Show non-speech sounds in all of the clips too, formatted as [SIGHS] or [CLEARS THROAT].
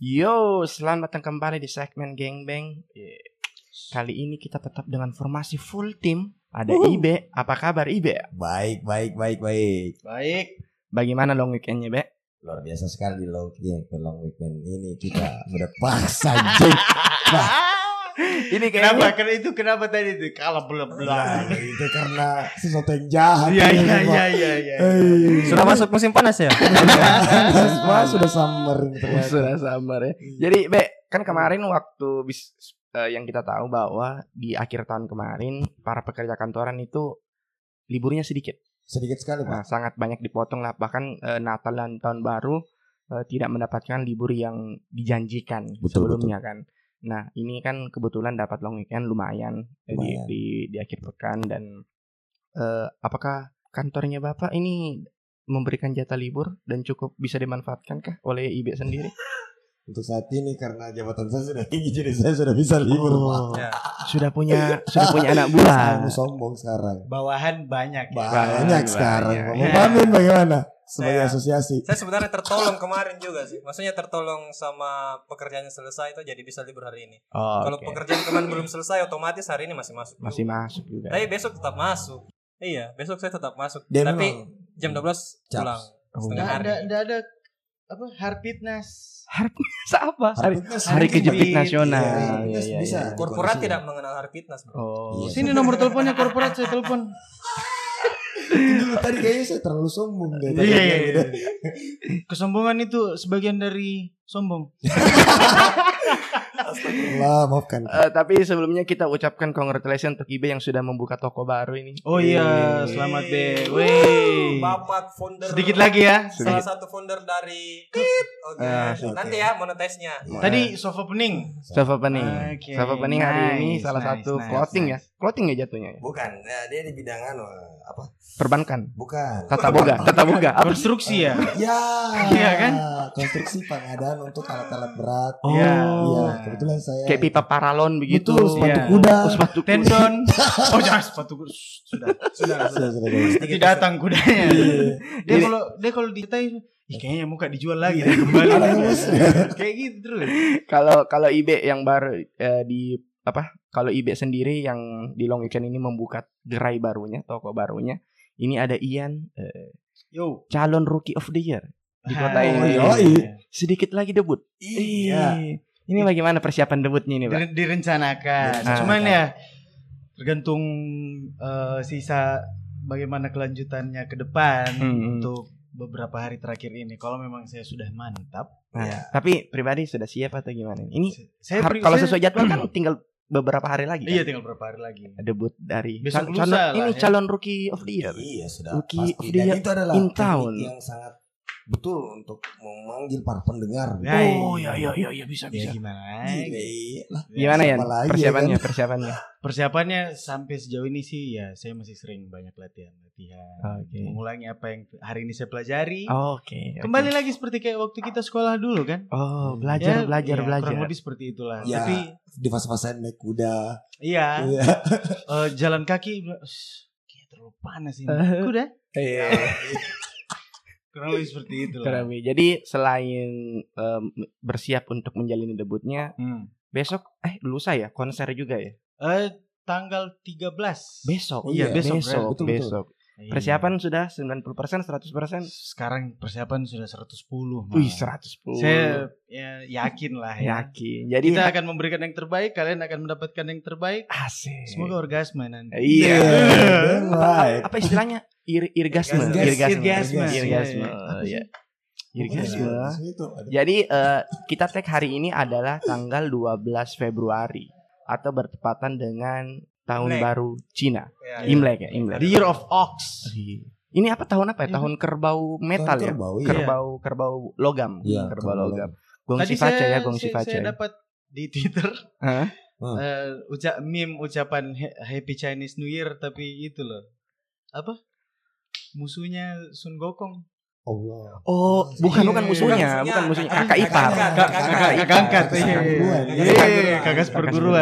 Yo, selamat datang kembali di segmen Geng Bang. Kali ini kita tetap dengan formasi full tim. Ada Wuhu. Ibe. Apa kabar Ibe? Baik, baik, baik, baik. Baik. Bagaimana long weekendnya, Be? Luar biasa sekali long weekend, long weekend ini kita udah paksa anjing. [LAUGHS] Ini Kenapa? Karena itu kenapa tadi itu kalau belum belum. Nah, itu karena sesuatu yang jahat. Iya iya iya iya iya. Hei. Sudah masuk musim panas ya? [LAUGHS] Wah, sudah summer ternyata. Sudah sabar ya. Jadi, Be, kan kemarin waktu bis eh, yang kita tahu bahwa di akhir tahun kemarin para pekerja kantoran itu liburnya sedikit. Sedikit sekali, Nah, Pak. sangat banyak dipotong lah bahkan eh, Natal dan tahun baru eh, tidak mendapatkan libur yang dijanjikan Betul, sebelumnya kan. Nah, ini kan kebetulan dapat long weekend lumayan, eh, di, Lumayan. di di akhir pekan dan eh, apakah kantornya Bapak ini memberikan jatah libur dan cukup bisa dimanfaatkan kah oleh IB sendiri? [LAUGHS] Untuk saat ini karena jabatan saya sudah tinggi jadi saya sudah bisa libur, Pak. Ya. Sudah punya sudah punya anak buah. Saya sombong sekarang. Bawahan banyak ya. Banyak, Banyak, sekarang. Mau Bamin bagaimana? Sebagai Saya- asosiasi. Saya sebenarnya tertolong kemarin juga sih. Maksudnya tertolong sama pekerjaannya selesai itu jadi bisa libur hari ini. Oh, Kalau oke. pekerjaan kemarin belum selesai otomatis hari ini masih masuk. juga. masih masuk juga. Tapi besok tetap masuk. Iya, besok saya tetap masuk. Dia Tapi memang jam 12 Caps. pulang. Oh. Setengah Enggak hari. ada enggak ada apa hard fitness. apa? Hari, Fitness, hari kejepit Iya, nasional. iya, Iya, iya, bisa. iya. Korporat tidak mengenal hari fitness, Bro. Oh, Iya. Sini nomor teleponnya korporat saya telepon. Dulu tadi kayaknya saya terlalu sombong deh. Iya iya iya. Kesombongan itu sebagian dari sombong. [LAUGHS] Astagfirullah, maafkan. Eh, tapi sebelumnya kita ucapkan congratulations untuk Ibe yang sudah membuka toko baru ini. Oh iya, selamat be. Wey. Bapak founder Sedikit lagi ya. salah satu founder dari Oke. Ah, oke. Nanti ya monetize-nya. Tadi sofa pening. Sofa Pening. Oke, Sofa Pening hari ini nice, salah nice, satu nice, clothing nice. ya. Clothing ya jatuhnya ya. Bukan, ya, dia di bidang anu apa? Perbankan. Bukan. Tata boga, tata boga. Apa? Konstruksi ya. Ya, Iya kan? Konstruksi pengadaan untuk alat-alat berat. Oh. Iya. Iya, kebetulan saya. Kayak pipa paralon begitu. Betul, sepatu Iya. kuda. Oh, sepatu kuda. Tendon. [LAUGHS] Oh jangan sepatu kuda. Sudah. Sudah. Sudah, sudah, guys. Nanti datang kudanya. Iya. Dia kalau dia kalau diceritain Ih, kayaknya muka dijual lagi deh kembali. [LAUGHS] Kayak gitu terus. Kalau kalau Ibe yang baru eh, di apa? Kalau Ibe sendiri yang di long weekend ini membuka gerai barunya, toko barunya. Ini ada Ian eh, Yo. calon rookie of the year di kota ini. yoi. Sedikit lagi debut. Iya. Ini bagaimana persiapan debutnya ini, Pak? Dire- direncanakan. Ah. Cuman ya tergantung eh, sisa bagaimana kelanjutannya ke depan Hmm. untuk beberapa hari terakhir ini. Kalau memang saya sudah mantap, Nah, ya. Tapi pribadi sudah siap atau gimana? Ini Saya kalau sesuai jadwal kan [CLEARS THROAT] tinggal beberapa hari lagi. Iya, kan? tinggal beberapa hari lagi. Debut dari Besok calon, lah ini ya. calon rookie of the year. Iya, sudah Rookie of pasti. the Dan year itu adalah in town. yang sangat betul untuk memanggil para pendengar. Ya, Oh iya. ya ya ya ya bisa Ya bisa. gimana? Iya lah. Gimana ya siapa lagi ya persiapannya kan? persiapannya? Persiapannya sampai sejauh ini sih ya saya masih sering banyak latihan, latihan. Oke. Mengulangi apa yang hari ini saya pelajari. Oke. oke. Kembali lagi seperti kayak waktu kita sekolah dulu kan? Oh belajar Ya, belajar iya, belajar. Kurang lebih seperti itulah. Ya. Tapi Di fase-fase naik kuda. iya, Iya. eh, jalan kaki "Ush, kayak terlalu panas ini. [LAUGHS] Kuda Iya. [LAUGHS] kurang lebih seperti itu lah. Kurang lebih. Jadi selain em, bersiap untuk menjalani debutnya, Hmm. besok eh lusa ya konser juga ya. Eh tanggal 13. Besok. Oh, iya, besok, besok. betul, betul. Iya. Persiapan sudah 90% 100%. sekarang persiapan sudah 110. malah. Wih, 110. Saya ya, yakin lah ya. yakin. Jadi Kita akan memberikan yang terbaik, kalian akan mendapatkan yang terbaik. asik. Semoga orgasme nanti. Iya. Right. Apa istilahnya? Ir irgasme. Irgasme. Irgasme. Irgasme. Irgasme. Iya, Iya. Jadi eh, kita tag hari ini adalah tanggal 12 Februari atau bertepatan dengan tahun Imlek. baru Cina. Ya, Imlek ya, Imlek. The Year of Ox. Ini apa tahun apa ya? Iya. Tahun kerbau metal Tahun ya? kerbau, iya. Kerbau kerbau logam. Iya, kerbau kerbau logam. Gong Tadi Sifaca saya, ya, Gong saya, Sifaca. saya dapat di Twitter Hah? Hmm. eh, ucap meme ucapan Happy Chinese New Year tapi itu loh. Apa? Musuhnya Sun Gokong. Allah. Oh, bukan Iya. bukan musuhnya, Bukan bukan musuhnya. kakak ipar. Kakak angkat, kakak Kakak Kakak angkat. Kakak Iya, iya, Kakak iya. Iya,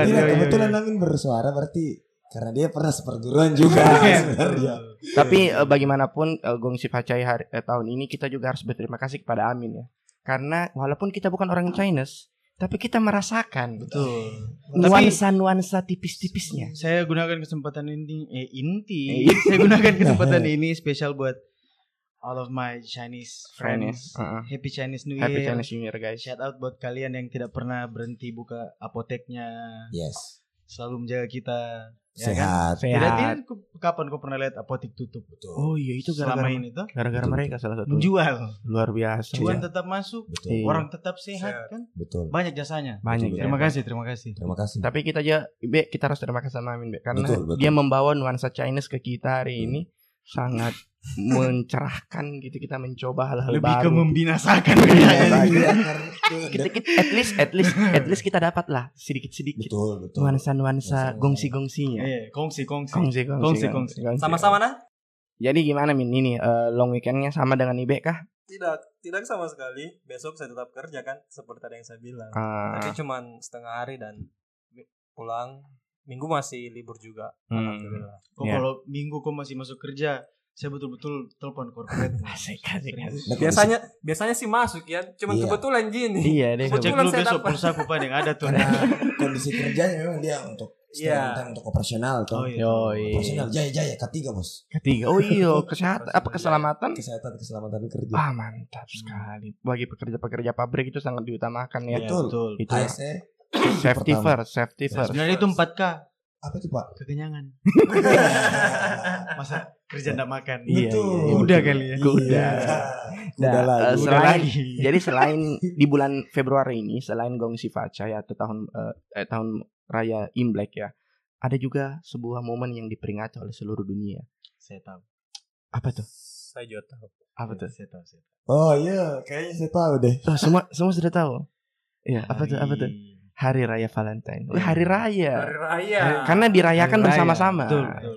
Iya, iya, kebetulan iya. Amin bersuara berarti karena dia pernah seperguruan juga [LAUGHS] Iya. sebenarnya. Tapi eh, bagaimanapun eh, Gong Sifacai hari eh, tahun ini kita juga harus berterima kasih kepada Amin ya. Karena walaupun kita bukan orang Chinese, tapi kita merasakan Betul. nuansa-nuansa tipis-tipisnya. Saya gunakan kesempatan ini eh inti. Eh, saya gunakan kesempatan [LAUGHS] ini spesial buat all of my Chinese friends. Heeh. Happy Chinese New Year. Happy Chinese New Year guys. Shout out buat kalian yang tidak pernah berhenti buka apoteknya, Yes. selalu menjaga kita. Ya kan? Sehat. Tidak, Sehat. tidak, kapan kau pernah lihat apotek tutup? Betul. Oh iya itu gara-gara ini tuh gara-gara mereka salah satu. menjual, Luar biasa. cuan ya. tetap masuk, Betul. Iya. orang tetap sehat Sehat. kan? Betul. Banyak jasanya. Banyak Betul, ya. Terima kasih, terima kasih. Terima kasih. Tapi kita aja Be, kita harus terima kasih sama Amin Be karena Betul, betul. dia membawa nuansa Chinese ke kita hari Hmm. ini sangat mencerahkan gitu kita mencoba hal-hal Lebih ke baru. membinasakan Iya, kayaknya. iya, karena- kita, kita- at least at least at least kita dapat lah sedikit-sedikit Betul, betul. nuansa-nuansa Nuansa- gongsi-gongsinya. Eh, kongsi, kongsi. Kongsi, kongsi, Kongsi, kongsi, kongsi. Sama-sama nah? Jadi gimana Min ini eh, long weekendnya sama dengan Ibe kah? Tidak, tidak sama sekali. Besok saya tetap kerja kan, seperti tadi yang saya bilang. Ah, Tapi cuman setengah hari dan pulang. Minggu masih libur juga. Hmm. Alhamdulillah. Kok Iya. kalau minggu kau masih masuk kerja, saya betul-betul telepon corporate. [LAUGHS] asik asik. asik. Nah, Biasanya biasanya sih masuk ya, cuman Iya. kebetulan gini. Iya deh. Kebetulan saya besok dapat. pulsa aku Pak, yang ada tuh. karena [LAUGHS] kondisi kerjanya memang dia untuk Iya. time untuk operasional tuh. Oh iya. Yoi. Operasional jaya jaya ketiga bos. Ketiga. Oh iya, [LAUGHS] kesehatan apa keselamatan? Kesehatan keselamatan kerja. Ah mantap sekali. Bagi pekerja-pekerja pabrik itu sangat diutamakan ya. Iya, Betul. betul. Itu ya. ASE safety first, safety first. Sebenarnya itu 4K, apa tuh pak? kekenyangan. Masa kerja enggak makan? Iya, Betul. iya, iya. Udah kali ya. Kuda. Udah Nah, lagi. eh, Udah selain lagi. [LAUGHS] jadi selain di bulan Februari ini selain Gongsi Facai atau tahun eh, eh, tahun raya Imlek ya, ada juga sebuah momen yang diperingati oleh seluruh dunia. Saya tahu. Apa tuh? Saya juga tahu. Apa tuh? Saya tahu, saya tahu. Oh iya, kayaknya saya tahu deh. Oh, semua semua sudah tahu. Iya, apa tuh? Apa tuh? Hari- Raya Valentine. Wih, hari raya. Hari raya. Karena dirayakan bersama-sama.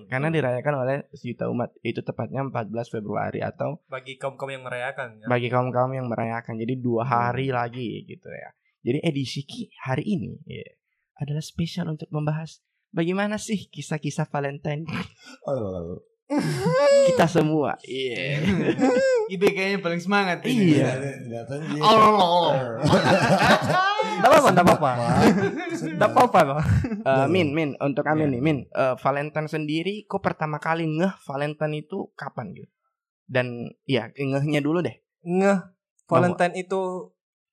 Karena dirayakan oleh sejuta umat. Itu tepatnya 14 Februari atau bagi kaum-kaum yang merayakan ya. bagi kaum-kaum yang merayakan. Jadi dua hari lagi gitu ya. Jadi edisi Ki hari ini ya, adalah spesial untuk membahas bagaimana sih kisah-kisah Valentine Oh, [LAUGHS] kita semua. Iya. [LAUGHS] Ibe kayaknya paling semangat. ini. Iya. Kelihatan dia. [LAUGHS] Tidak apa-apa, tidak apa-apa. Tidak apa-apa loh. Eh, min, Min, untuk Amin nih, Min, eh, Valentine sendiri, kok pertama kali ngeh Valentine itu kapan gitu? Dan ya ngehnya dulu deh. Ngeh Valentine itu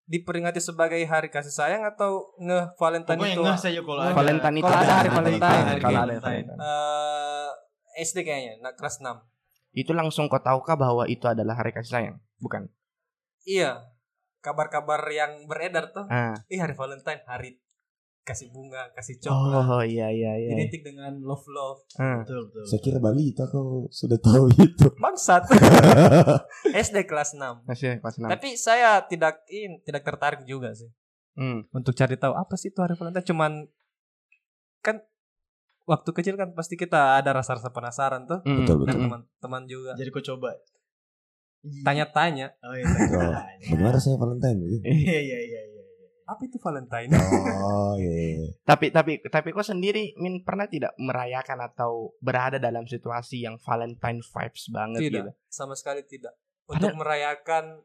diperingati sebagai hari kasih sayang atau ngeh Valentine Pokoknya itu nggak saja kalau ada. Valentine itu kalau ada hari? Valentine. Kalau ada Valentine. Eh, SD kayaknya, nah, kelas 6. Itu langsung kau tahukah bahwa itu adalah hari kasih sayang? Bukan. Iya. Kabar-kabar yang beredar tuh, Ah. ih hari Valentine, hari kasih bunga, kasih coklat. Oh iya iya iya. Identik dengan love love. Ah. Betul, betul. Saya kira balita kau sudah tahu [LAUGHS] itu. Bangsat. [LAUGHS] SD kelas 6. Masih kelas enam. Tapi saya tidak in, tidak tertarik juga sih Hmm. untuk cari tahu apa sih itu hari Valentine. Cuman kan waktu kecil kan pasti kita ada rasa-rasa penasaran tuh Hmm. Betul, dan betul. teman-teman juga Jadi kau coba. Tanya-tanya Oh iya. Oh, bagaimana saya Valentine? gitu? [LAUGHS] Iya, iya, iya, iya. apa itu Valentine. Oh iya. iya. Tapi tapi tapi kau sendiri Min pernah tidak merayakan atau berada dalam situasi yang Valentine vibes banget tidak, gitu? sama sekali tidak. Untuk merayakan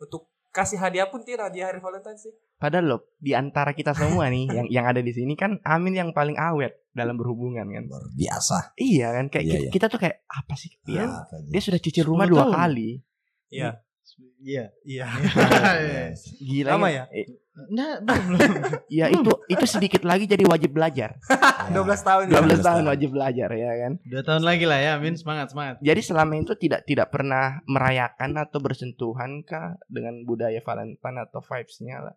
untuk kasih hadiah pun tidak di hari Valentine sih. Padahal loh di antara kita semua nih yang yang ada di sini kan Amin yang paling awet dalam berhubungan kan. Luar biasa. Iya kan kayak Iya, kita, iya. kita tuh kayak apa sih dia? Apa aja. Dia sudah cuci rumah 10 dua tahun. kali. Iya. Iya. Iya. [LAUGHS] Gila Lama ya? Eh, Nah, belum belum. [LAUGHS] Ya itu itu sedikit lagi jadi wajib belajar. [LAUGHS] 12 tahun ya. 12 tahun tahun. wajib belajar ya kan. Dua tahun lagi lah ya, Min semangat semangat. Jadi selama itu tidak tidak pernah merayakan atau bersentuhan kah dengan budaya Valentine atau vibes-nya lah.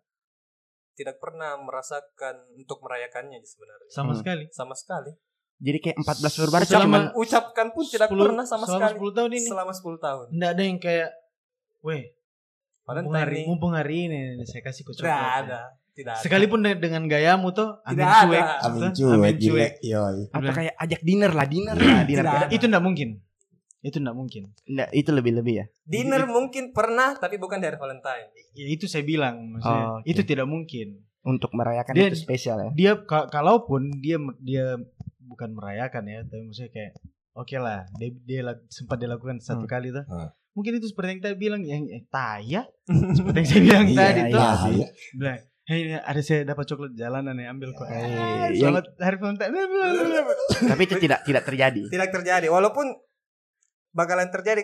Tidak pernah merasakan untuk merayakannya sebenarnya. Sama Hmm. sekali. Sama sekali. Jadi kayak 14 Februari Selama- cuman Ucapkan pun tidak 10 pernah sama selama sekali. 10 tahun ini. Selama 10 tahun. Enggak ada yang kayak, weh, mumpung Valentine hari, mumpung hari ini saya kasih kau Tidak ada. Tidak ada. Sekalipun de- dengan gayamu tuh, amin Tidak cuek. ada. Amin tuh, cuek, amin gilek, yoi. atau kayak ajak dinner lah, dinner lah, dinner. Tidak ada. Itu enggak mungkin. Itu enggak mungkin. Nggak, itu lebih-lebih ya. Dinner mungkin pernah tapi bukan dari Valentine. Ya itu saya bilang, maksudnya Oh, oke. itu tidak mungkin. Untuk merayakan Dia- itu spesial ya. Dia ka- kalaupun dia dia bukan merayakan ya, tapi maksudnya kayak oke lah, dia, dia sempat dilakukan satu Hmm. kali tuh. Ah. Mungkin itu seperti yang tadi bilang yang eh, taya [LAUGHS] seperti yang saya bilang Iya, tadi tuh iya, iya. bilang Hei, ada saya dapat coklat jalanan nih ambil kok. Eh, yang- Selamat hari Valentine. Tapi itu tidak tidak terjadi. Tidak terjadi. Walaupun bakalan terjadi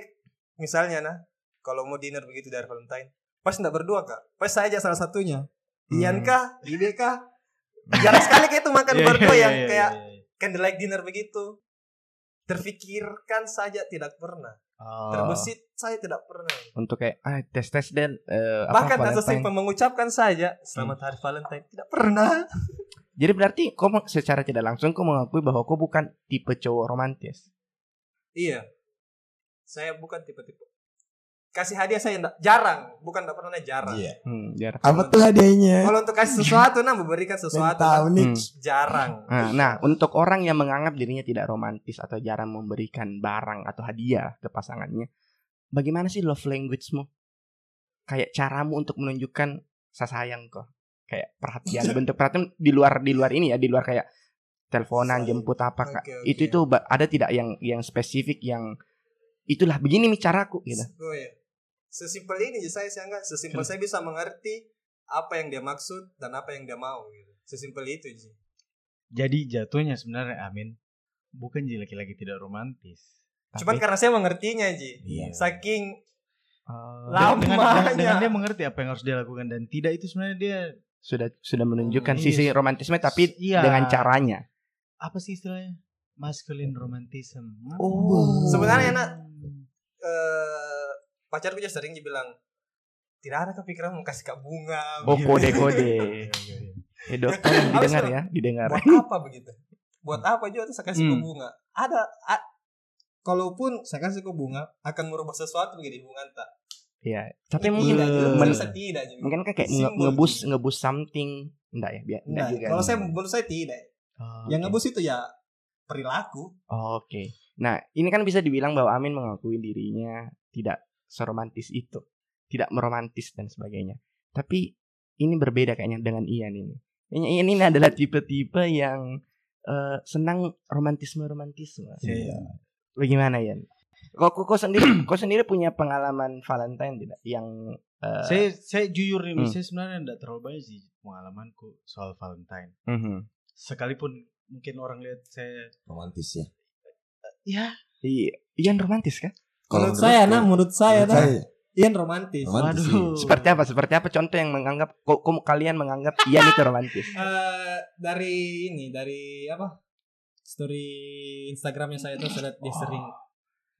misalnya nah kalau mau dinner begitu dari Valentine pas enggak berdua kak pas saya aja salah satunya Ian Hmm. kah Ide kah jarang sekali kayak itu makan [LAUGHS] Iya, berdua iya, yang iya, kayak iya, iya. candlelight dinner begitu terfikirkan saja tidak pernah Oh. terbesit saya tidak pernah. Untuk kayak ah tes tes dan eh, apa bahkan sesimpel mengucapkan saja selamat hari Valentine. Tidak pernah. [LAUGHS] Jadi berarti kau secara tidak langsung kau mengakui bahwa kau bukan tipe cowok romantis. iya. Saya bukan tipe-tipe kasih hadiah saya enggak jarang bukan enggak pernah jarang Iya. Hmm, jar. Apa tuh hadiahnya? kalau untuk kasih sesuatu nah memberikan sesuatu tahu nah, nih. Hmm. jarang Nah, nah, untuk orang yang menganggap dirinya tidak romantis atau jarang memberikan barang atau hadiah ke pasangannya, bagaimana sih love language-mu? Kayak caramu untuk menunjukkan saya sayang kok. Kayak perhatian, [LAUGHS] bentuk perhatian di luar di luar ini ya, di luar kayak teleponan, Sayang. jemput apa kak. Oke, oke. Itu itu ada tidak yang yang spesifik yang itulah begini nih caraku gitu. Oh iya. Sesimpel ini aja saya sih enggak sesimpel saya bisa mengerti apa yang dia maksud dan apa yang dia mau gitu. Sesimpel itu sih. Jadi jatuhnya sebenarnya Amin bukan jadi laki-laki tidak romantis. Cuman Tapi- karena saya mengertinya Ji. Iya. Saking Oh, Dengan, dengan, Lamanya. dengan- dengan dia mengerti apa yang harus dia lakukan dan tidak itu sebenarnya dia sudah sudah menunjukkan Hmm, sisi iya. romantisme tapi Iya. dengan caranya. apa sih istilahnya? Masculine romantism. Hmm. Oh. Sebenarnya, Nak, eh pacarku aja sering bilang tidak ada kepikiran mau kasih kak bunga. Oh begitu. kode kode. [LAUGHS] Eh dok, tolong Harus didengar dong. ya, didengar. Buat apa begitu? Buat apa juga tuh saya kasih Hmm. bunga? Ada a- kalaupun saya kasih ke bunga akan merubah sesuatu begini bunga tak. Iya. Tapi mungkin tidak, juga men- tidak juga. mungkin kayak nge- ngebus ngebus something enggak ya? Biar enggak Nah, juga. kalau saya menurut saya tidak. Oh, Yang oke. ngebus itu ya perilaku. Oh, Oke. Nah, ini kan bisa dibilang bahwa Amin mengakui dirinya tidak seromantis itu, tidak meromantis dan sebagainya. Tapi ini berbeda kayaknya dengan Ian ini. Kayaknya Ian ini adalah tipe-tipe yang eh, senang romantisme-romantisme. Iya. Bagaimana Ian? Kok kok kok sendiri, [CLEARS THROAT] kok sendiri punya pengalaman Valentine tidak? Yang eh, saya saya jujur ini Hmm. saya sebenarnya tidak terlalu banyak sih pengalamanku soal Valentine. mhm. Sekalipun mungkin orang lihat saya Romantis ya. ya I- Ian romantis kan? Menurut saya, nah, menurut saya, menurut nah, saya Ian romantis. romantis sih. waduh Seperti apa? Seperti apa contoh yang menganggap kok, kok kalian menganggap Ian itu romantis? [LAUGHS] Eh, dari ini, dari apa? Story Instagramnya saya tuh saya lihat dia sering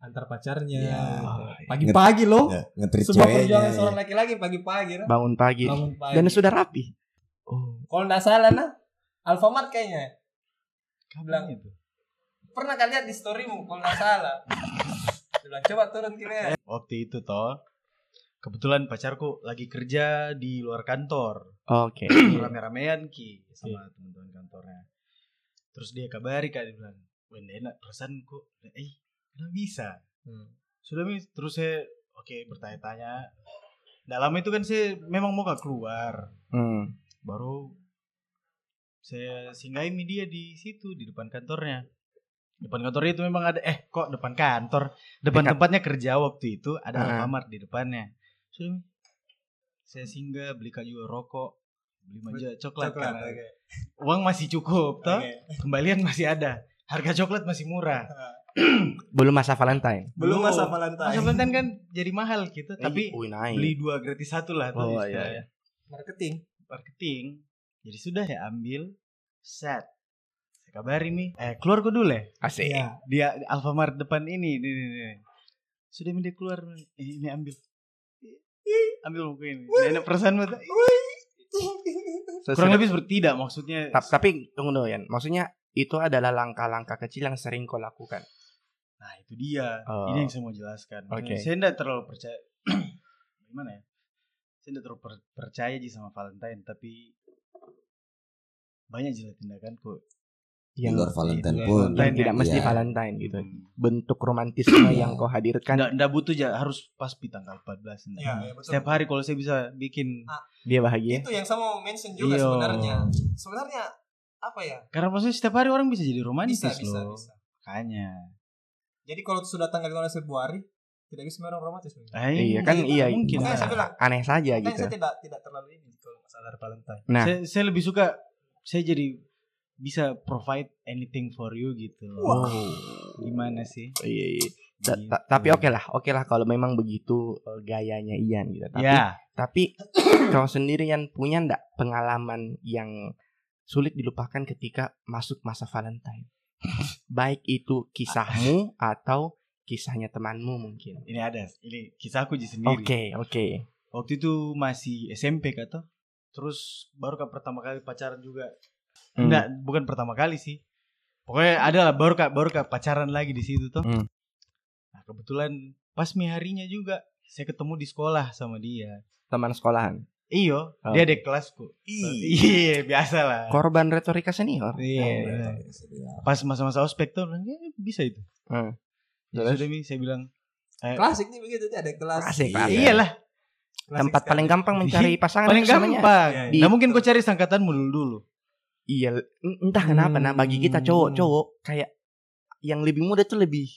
antar pacarnya. Iya. gitu. Pagi-pagi loh. Ya, ngetrit Sebuah ceweknya. perjuangan ya. seorang laki-laki pagi-pagi. nah. Bangun pagi Bangun pagi. dan sudah rapi. Oh, Kalau nggak salah nah, Alfamart kayaknya. bilang itu Pernah kalian lihat di storymu kalau nggak salah. [LAUGHS] Bilang, coba turun kira waktu itu toh kebetulan pacarku lagi kerja di luar kantor. Oke. rame-ramean ki sama teman-teman kantornya. Terus dia kabari kak dia bilang wah nggak enak perasaan kok. Eh kenapa bisa? Sudah Mi. terus saya oke bertanya-tanya. Dalam itu kan saya memang mau gak keluar. Hmm. baru saya singgahi dia di situ di depan kantornya depan kantor itu memang ada eh kok depan kantor depan Dekat. tempatnya kerja waktu itu ada Ah. Alfamart di depannya sudah saya singgah beli juga rokok beli manja coklat, Coklat, kan. oke. [LAUGHS] uang masih cukup toh Oke. kembalian masih ada harga coklat masih murah [CLEARS THROAT] Belum masa Valentine. Belum masa Valentine. masa Valentine kan jadi mahal gitu tapi Wih, naik. beli dua gratis satu lah tuh Oh, istilahnya. Marketing. marketing jadi sudah saya ambil set saya kabari nih eh keluar kok dulu ya Asik. Iya. dia Alfamart depan ini nih, nih, nih. sudah dia keluar nih. eh, ini ambil ambil buku ini enak perasaan mata kurang lebih seperti tidak maksudnya Ta- tapi tunggu dulu Yan. Maksudnya itu adalah langkah-langkah kecil yang sering kau lakukan. nah itu dia Oh. ini yang saya mau jelaskan Oke. saya tidak terlalu percaya [CLEARS THROAT] gimana ya saya tidak terlalu per- percaya sih sama Valentine tapi banyak jelas tindakanku Di Yang, luar Valentine Iya, pun. yang Valentine tidak ya. mesti Iya. Valentine gitu. Bentuk romantisme yang kau hadirkan Nggak, nggak butuh ya harus pas di tanggal 14 enggak. Iya, iya, betul. Setiap hari kalau saya bisa bikin Ah, dia bahagia. Itu yang sama mau mention juga Iya. sebenarnya. Sebenarnya apa ya? karena maksudnya setiap hari orang bisa jadi romantis Bisa, bisa, loh. bisa. Makanya. Jadi kalau sudah tanggal 15 Februari, tidak bisa orang romantis. Ah, Iya kan iya. mungkin. Makanya saya bilang, Aneh saja gitu. saya tidak tidak terlalu ini kalau masalah Valentine. Nah, Saya, saya lebih suka saya jadi bisa provide anything for you gitu. oh. Gimana sih? Iya, iya. Ta- Gitu. ta- tapi oke lah, oke lah kalau memang begitu eh, gayanya Ian gitu. Tapi Ya, tapi [CLEARS THROAT] kau sendirian punya ndak pengalaman yang sulit dilupakan ketika masuk masa Valentine? [LAUGHS] Baik itu kisahmu [LAUGHS] atau kisahnya temanmu mungkin. ini ada. Ini kisahku Oke, aja sendiri. oke. Waktu itu masih SMP kata. Terus baru kan pertama kali pacaran juga. Hmm. Enggak, bukan pertama kali sih. Pokoknya ada lah baru kak baru kak pacaran lagi di situ tuh. Hmm. Nah kebetulan pas mi harinya juga saya ketemu di sekolah sama dia. Teman sekolahan. Iyo, Oh. dia adik kelasku. Iya, biasa lah. Korban retorika senior. Iya. Pas masa-masa ospek tuh, "Eh, bisa itu. Hmm. Ya Terus? sudah mi, saya bilang, eh, Klasik nih begitu dia ada kelas. Klasik, Iya. klasik. iyalah, Klasik Tempat sekali. paling gampang mencari pasangan paling gampang. Iya, iya. Nah mungkin kau cari sangkatanmu dulu dulu. Iya, en- entah kenapa nah bagi kita Hmm. cowok-cowok kayak yang lebih muda tuh lebih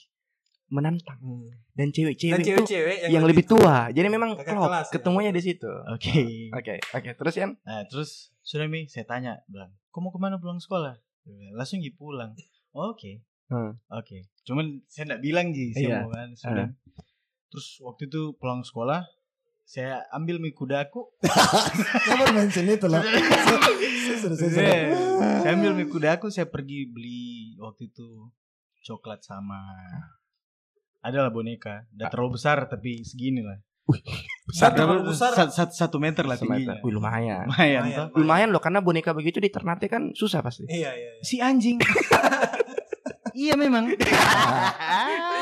menantang Hmm. dan cewek-cewek tuh cewek-cewek yang, lebih tua. Jadi memang klop kelas, ya. ketemunya di situ. Oke. Oke, oke. Terus Yan? Nah terus sudah mi, saya tanya, bilang, kau mau ke mana pulang sekolah? Langsung pergi pulang. "Oh, Oke, Hmm. oke. Cuman saya nggak bilang ji, Iya. saya mau kan. Sudah. Terus waktu itu pulang sekolah, saya ambil mi kudaku. [LAUGHS] Kapan mention itu lah? Saya, saya ambil mi kudaku, saya pergi beli waktu itu coklat sama adalah boneka. Tidak terlalu besar tapi segini lah. Besar, Berapa? terlalu besar. Sat- sat- satu meter lah tingginya. Wih, lumayan. Lumayan Lumayan. Lumayan loh karena boneka begitu di Ternate kan susah pasti. Iya, iya. iya. Si anjing. [LAUGHS] iya memang. [LAUGHS]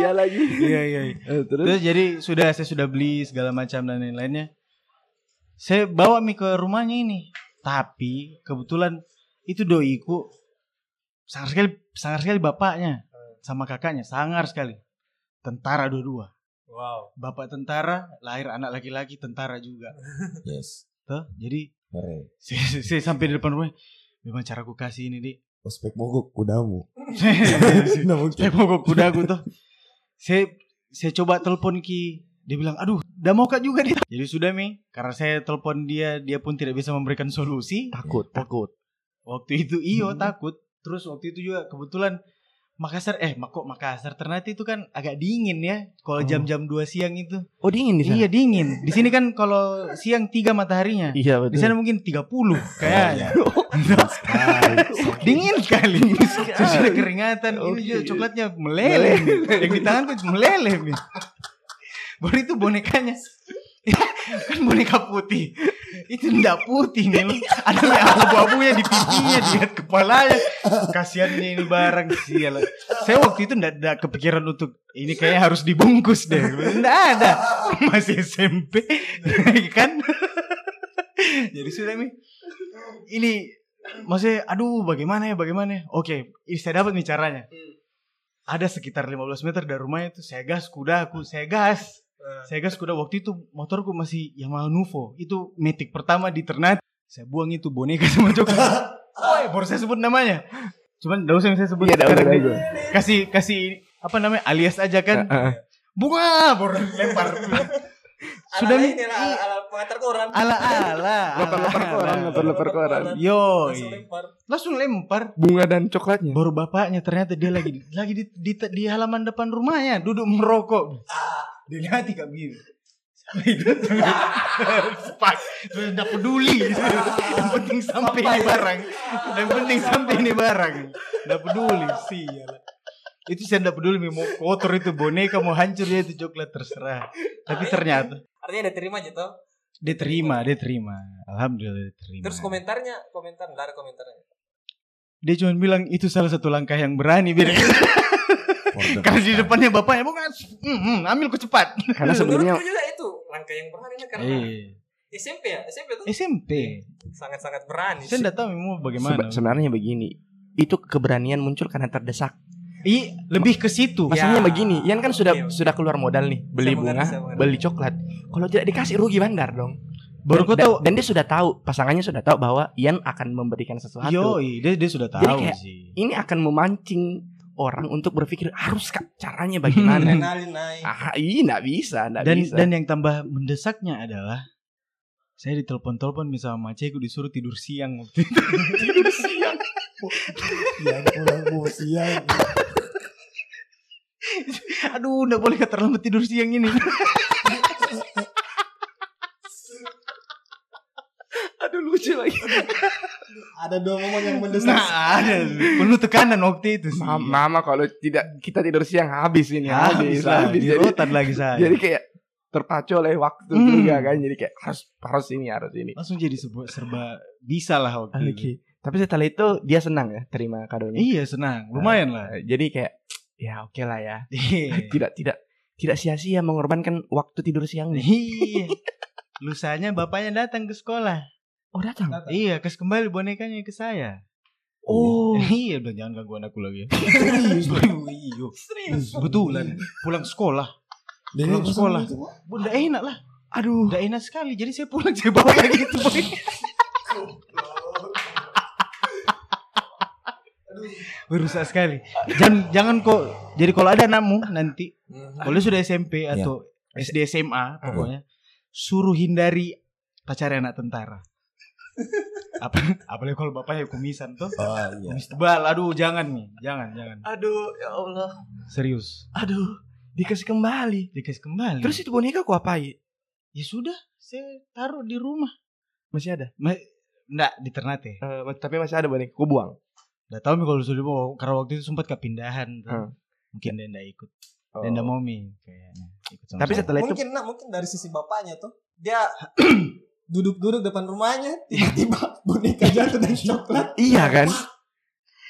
iya lagi. Iya iya. Eh, terus? Terus jadi sudah saya sudah beli segala macam dan lain-lainnya. Saya bawa mi ke rumahnya ini. Tapi kebetulan itu doiku sangar sekali sangar sekali bapaknya sama kakaknya sangar sekali. Tentara dua-dua. Wow. Bapak tentara, lahir anak laki-laki tentara juga. Yes. Tuh, jadi [LAUGHS] saya, saya sampai di depan rumah. Memang cara aku kasih ini, Dik. Ospek mogok kudamu. [LAUGHS] Nggak mungkin. mogok kudaku tuh. Saya saya coba telepon Ki. Dia bilang, aduh, udah mau kak juga dia. Jadi sudah mi, karena saya telepon dia, dia pun tidak bisa memberikan solusi. Takut, takut. Waktu itu iyo Hmm. takut. Terus waktu itu juga kebetulan Makassar, eh kok Makassar Ternate itu kan agak dingin ya. Kalau Oh. jam-jam 2 siang itu. Oh, dingin di sana. Iya dingin. Di sini kan kalau siang tiga mataharinya. Iya, Di betul. sana mungkin 30 [LAUGHS] kayaknya. Sekali. [LAUGHS] dingin sekali. Ada keringatan. Ini juga coklatnya meleleh. Yang di tanganku meleleh. Baru itu bonekanya. [LAUGHS] kan boneka putih. Itu enggak putih nih. Ada yang abu-abunya di pipinya, di kepalanya. Kasiannya ini barang sial. Saya waktu itu enggak, enggak kepikiran untuk ini kayaknya harus dibungkus deh. Enggak ada. Masih SMP. [LAUGHS] kan? Jadi sudah mi. Ini maksudnya aduh bagaimana ya bagaimana ya. Oke, ini saya dapat nih caranya. Ada sekitar 15 meter dari rumahnya itu saya gas kudaku, saya gas. Eh, Saya gas kuda waktu itu motorku masih Yamaha Nuvo. Itu metik pertama di Ternate. Saya buang itu boneka sama coklat. [LAUGHS] Oh, baru saya sebut namanya. Cuman enggak usah saya sebut. Iya, dah sekarang udah. Kasih kasih apa namanya alias aja kan. Heeh. Bunga baru lempar. [LAUGHS] Sudah ini lah, ala, ala pengantar koran. ala ala. [LAUGHS] Lepar-lepar koran, lepar-lepar koran. Yo, Langsung lempar. langsung lempar. Bunga dan coklatnya. Baru bapaknya ternyata dia lagi di, lagi di, di, di halaman depan rumahnya duduk merokok. Dilihat kak begini. Sampai itu udah peduli. Yang penting sampai ini barang. Yang penting sampai ini barang. Udah peduli sih. Itu saya enggak peduli mau kotor itu boneka mau hancur ya itu coklat terserah. Tapi ternyata Artinya dia terima aja toh. dia terima, dia terima. Alhamdulillah dia terima. Terus komentarnya, komentar enggak ada komentarnya. dia cuma bilang itu salah satu langkah yang berani biar [LAUGHS] Karena di depannya bapaknya bukan, hmm, hmm, ambil ku cepat. Karena [LAUGHS] sebelumnya juga itu langkah yang berani karena Eh, SMP ya, SMP tuh SMP. sangat-sangat berani. Saya enggak tahu mau bagaimana. seba- sebenarnya begini. Itu keberanian muncul karena terdesak. Ih, lebih ke situ. Ya. Maksudnya begini, Ian kan sudah Oke, oke. sudah keluar modal nih, beli Saya bunga, mengerti. beli coklat. Kalau tidak dikasih rugi bandar dong. Baru Dan- kau dan- tahu. Dan dia sudah tahu, pasangannya sudah tahu bahwa Ian akan memberikan sesuatu. Yo, dia dia sudah Jadi tahu kayak- sih. Ini akan memancing orang untuk berpikir harus Kak, caranya [LAUGHS] bagaimana. Ah, iya nggak bisa, nggak dan bisa. dan yang tambah mendesaknya adalah saya ditelepon-telepon nih sama macekku disuruh tidur siang waktu itu. [LAUGHS] tidur siang. [LAUGHS] Ya pulang gua siang. Aduh, enggak boleh terlambat tidur siang ini. Lucu lagi. [LAUGHS] Ada dua momen yang mendesak. Nah, ada penuh tekanan waktu itu sih. Mama, mama kalau tidak kita tidur siang habis ini habis, habis lah, habis. di Jadi, lagi saya. jadi kayak terpacu oleh waktu Hmm. juga kan. Jadi kayak harus harus ini harus ini. langsung jadi serba, serba bisa lah waktu Oke. itu. Tapi setelah itu dia senang ya terima kadonya. Iya senang, lumayan lah. Eh, Jadi kayak ya oke lah ya. Iya. [LAUGHS] Tidak tidak tidak sia-sia mengorbankan waktu tidur siang nih. Iya. Lusanya bapaknya datang ke sekolah. Oh datang. Iya, kasih kembali bonekanya ke saya. Oh. iya, udah jangan ganggu anakku lagi ya. Serius. [LAUGHS] Iya, serius. Betulan pulang sekolah. Dari Pulang sekolah. itu, Wak. Udah enak lah. Aduh. Udah enak sekali. Jadi saya pulang saya bawa lagi itu. Berusaha [LAUGHS] sekali. Jangan jangan kok. Jadi kalau ada anakmu nanti, kalau dia sudah SMP atau SD SMA pokoknya, suruh hindari pacar anak tentara. Apa apalagi kalau bapaknya kumisan tuh. Oh iya. Kumis tebal. Aduh, jangan nih. Jangan, jangan. Aduh ya Allah. Serius. Aduh. Dikasih kembali. Dikasih kembali. Terus itu boneka aku apain? ya sudah, saya taruh di rumah. Masih ada? Ma Nggak, di Ternate. Eh, tapi masih ada boneka. Aku buang. Nggak tahu mi kalau sudah dibawa. Karena waktu itu sempat kepindahan. tuh. Hmm. Mungkin dia nggak ikut. Oh. Dia nggak mau mi kayaknya. Ikut sama Tapi setelah itu mungkin nak mungkin dari sisi bapaknya tuh dia [CLEARS THROAT] duduk-duduk depan rumahnya tiba-tiba boneka jatuh dan coklat iya kan?